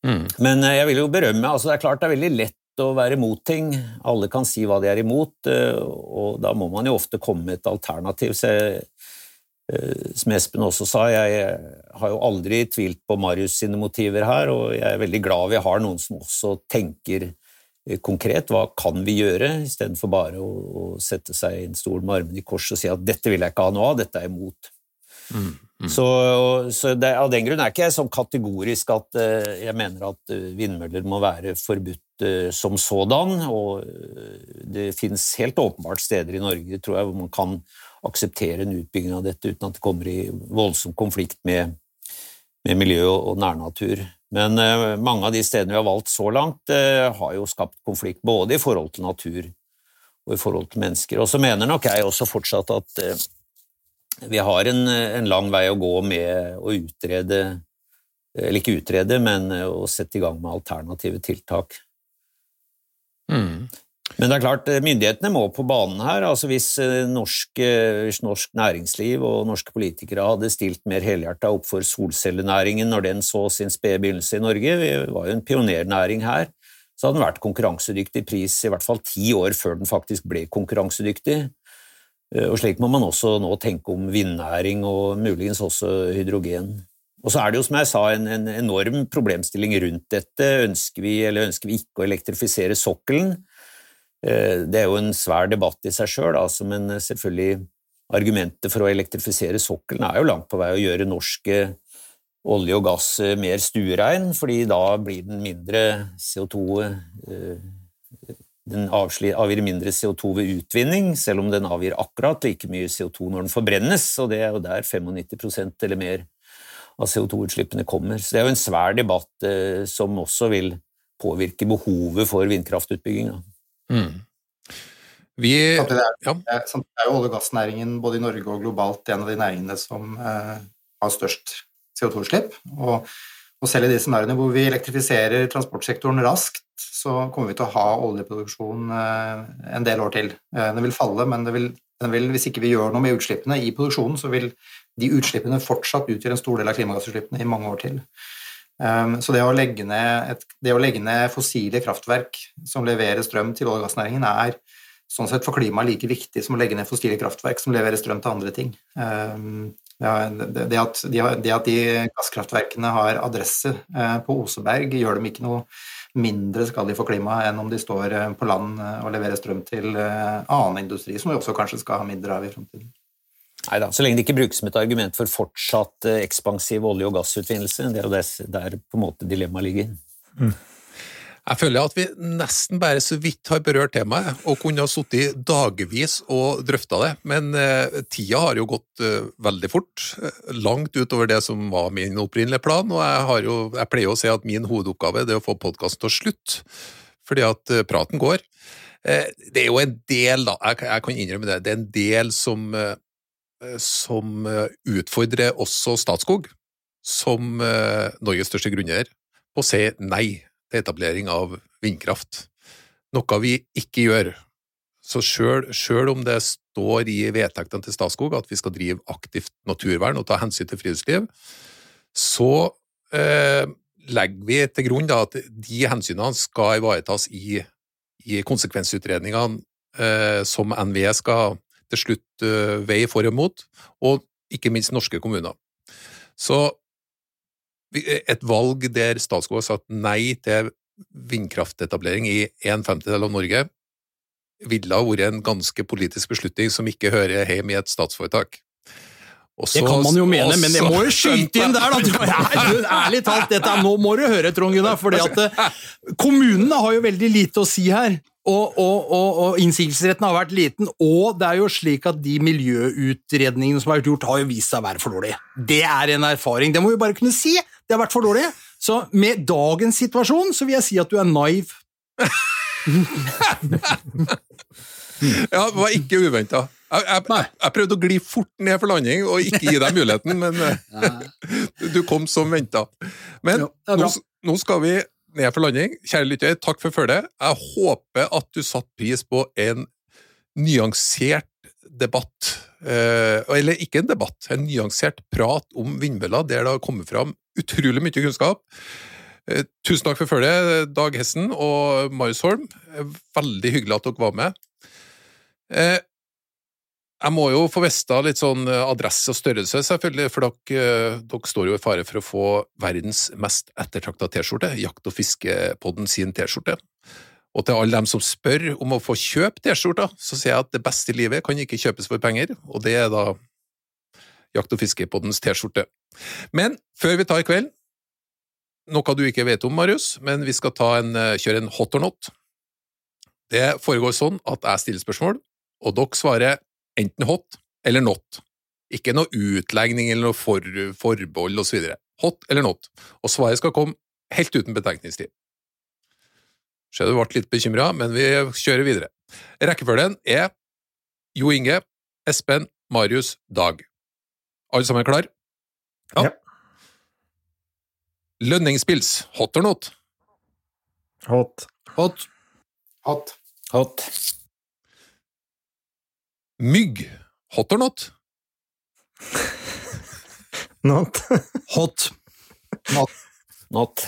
Mm. Men jeg vil jo berømme altså Det er klart det er veldig lett å være imot ting. Alle kan si hva de er imot, eh, og da må man jo ofte komme med et alternativ. Så jeg, eh, som Espen også sa, jeg har jo aldri tvilt på Marius sine motiver her, og jeg er veldig glad vi har noen som også tenker eh, konkret hva kan vi gjøre, istedenfor bare å, sette seg i en stol med armene i kors og si at dette vil jeg ikke ha noe av, dette er imot. Mm. Mm. Så, så det, Av den grunn er ikke jeg sånn kategorisk at uh, jeg mener at uh, vindmøller må være forbudt uh, som sådan. og Det finnes helt åpenbart steder i Norge tror jeg, hvor man kan akseptere en utbygging av dette uten at det kommer i voldsom konflikt med, med miljø og, nærnatur. Men mange av de stedene vi har valgt så langt, har jo skapt konflikt både i forhold til natur og i forhold til mennesker. Og så mener nok jeg også fortsatt at vi har en, en, lang vei å gå med å utrede Eller ikke utrede, men å sette i gang med alternative tiltak. Mm. Men det er klart, myndighetene må på banen her. altså Hvis eh, norsk, hvis norsk næringsliv og norske politikere hadde stilt mer helhjerta opp for solcellenæringen når den så sin spede begynnelse i Norge, vi var jo en pionernæring her, så hadde den vært konkurransedyktig pris i hvert fall ti år før den faktisk ble konkurransedyktig. Eh, og slik må man også nå tenke om vindnæring og muligens også hydrogen. Og så er det jo, som jeg sa, en, en enorm problemstilling rundt dette. Ønsker vi eller ønsker vi ikke å elektrifisere sokkelen? Eh, det er jo en svær debatt i seg sjøl, altså, men selvfølgelig argumentet for å elektrifisere sokkelen er jo langt på vei å gjøre norsk olje og gass mer stuerein, fordi da blir den mindre CO2 den avgir mindre CO2 ved utvinning, selv om den avgir akkurat like mye CO2 når den forbrennes, og det er jo der 95% eller mer av CO2-utslippene kommer. Så det er jo en svær debatt eh, som også vil påvirke behovet for vindkraftutbygging. Mm. Vi, samtidig, er, ja. samtidig er jo olje- og gassnæringen både i Norge og globalt en av de næringene som eh, har størst CO2-utslipp. Og, og selv i de scenarioene hvor vi elektrifiserer transportsektoren raskt, så kommer vi til å ha oljeproduksjon eh, en del år til. Eh, den vil falle, men vil, vil, hvis ikke vi gjør noe med utslippene i produksjonen, så vil de utslippene fortsatt utgjøre en stor del av klimagassutslippene i mange år til. Eh, så det å legge ned, et, det å legge ned fossile kraftverk som leverer strøm til olje- og gassnæringen, er sånn sett for klimaet like viktig som å legge ned fossile kraftverk som leverer strøm til andre ting. Det at de, det at de gasskraftverkene har adresse på Oseberg, gjør dem ikke noe mindre skadelig for klimaet enn om de står eh, på land eh, og leverer strøm til eh, annen industri, som vi også kanskje skal ha mindre av i fremtiden. Nei da, så lenge det ikke brukes som et argument for fortsatt ekspansiv olje- og gassutvinnelse. Det er jo der på en måte dilemmaet ligger. Mm. Jeg føler at vi nesten bare så vidt har berørt temaet, og kunne ha sittet dagevis og drøfta det. Men eh, tida har jo gått eh, veldig fort, eh, langt utover det som var min opprinnelige plan. Og jeg, jo, jeg pleier å si at min hovedoppgave er å få podkasten til å slutte, fordi at eh, praten går. Eh, det er jo en del, da, jeg, jeg, kan innrømme det, det er en del som, eh, som utfordrer også Statskog, som Norges største grunneier, på å si nei til etablering av vindkraft, noe vi ikke gjør. Så sjøl om det står i vedtektene til Statskog at vi skal drive aktivt naturvern og ta hensyn til friluftsliv, så eh, legger vi til grunn da, at de hensynene skal ivaretas i, i konsekvensutredningene eh, som NVE skal til slutt eh, veie for og mot, og ikke minst norske kommuner. Så et valg der Statskog har sagt nei til vindkraftetablering i en femtedel av Norge, ville ha vært en ganske politisk beslutning som ikke hører hjemme i et statsforetak. Også, Det kan man jo mene, også, men det må jo skyte inn der, da! Ærlig talt, dette, nå må du høre, Trond Gunnar, For eh, kommunene har jo veldig lite å si her. Og, og, og, og innsigelsesretten har vært liten, og det er jo slik at de miljøutredningene som har vært gjort, har jo vist seg å være for dårlige. Det er en erfaring. Det må vi bare kunne si. Det har vært for dårlig. Så med dagens situasjon så vil jeg si at du er naiv. Ja, det var ikke uventa. Jeg, jeg, jeg prøvde å gli fort ned for landing og ikke gi deg muligheten, men du kom som venta. Men nå, nå skal vi ned for landing. Kjære lytter, takk for følget. Jeg håper at du satte pris på en nyansert debatt. Eh, eller ikke en debatt, en nyansert prat om vindmøller, der det har kommet fram utrolig mye kunnskap. Eh, tusen takk for følget, Dag Hessen og Marius Holm. Eh, Veldig hyggelig at dere var med. Eh, jeg må jo få vite litt sånn eh, adresse og størrelse, selvfølgelig, for dere, eh, dere står jo i fare for å få verdens mest ettertrakta T-skjorte, Jakt- og fiskepodden sin T-skjorte. Og til alle dem som spør om å få kjøpe T-skjorta, så sier jeg at det beste i livet kan ikke kjøpes for penger, og det er da Jakt- og fiskepoddens T-skjorte. Men før vi tar i kveld, noe du ikke vet om, Marius, men vi skal en, eh, kjøre en hot or not. Det foregår sånn at jeg stiller spørsmål, og dere svarer enten hot eller not. Ikke noe utlegning eller noe for, forbehold osv. Hot eller not. Og svaret skal komme helt uten betenkningstid. Ser du ble litt bekymra, men vi kjører videre. Rekkefølgen er Jo Inge, Espen, Marius, Dag. Alle sammen klar? Ja. Lønningspils, hot or not? Hot. Hot. Hot. Hot. Mygg, hot or not? Not. Hot. Not.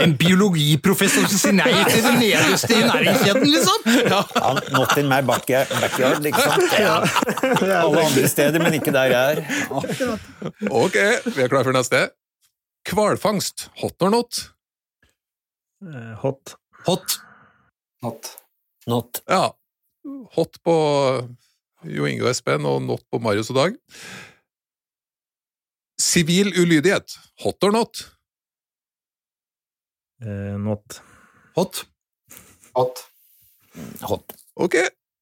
En biologiprofessor som sier nei til det nederste i næringskjeden, liksom! Ja. Ja, not in my backyard, liksom. alle andre steder, men ikke der jeg er. Ok, vi er klare for neste. Hvalfangst, hot or not? Hot. Hot. Hot. Not. Ja, hot på Jo Inge og Espen, og not på Marius og Dag. Sivil ulydighet, hot or not? Eh, Not. Hot. Hot. Hot. Ok,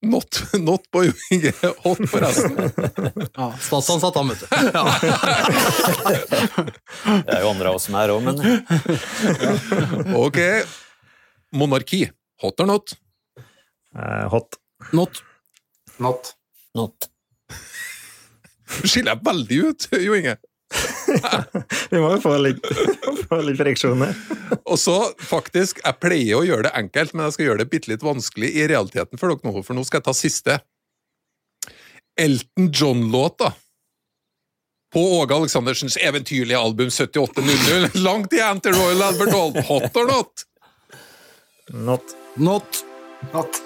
not, not på Jo Inge, hot på resten. Ja, Statsansatt, han, vet du. Ja. Det er jo andre av oss som er òg, men Ok, monarki, hot or not? Eh, Hot. Not. Not. not. Skiller jeg veldig ut, Jo Inge. Vi må jo få litt, få litt her. Og så, faktisk, jeg pleier å gjøre det enkelt, men jeg skal gjøre det bitte litt vanskelig i realiteten for dere nå, for nå skal jeg ta siste. Elton John-låta på Åge Aleksandersens eventyrlige album 7800, langt igjen til Royal Albert Hall, hot or not? Not. Not. Not.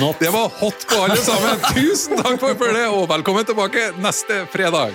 Not. Det var hot på alle sammen! Tusen takk for følget, og velkommen tilbake neste fredag!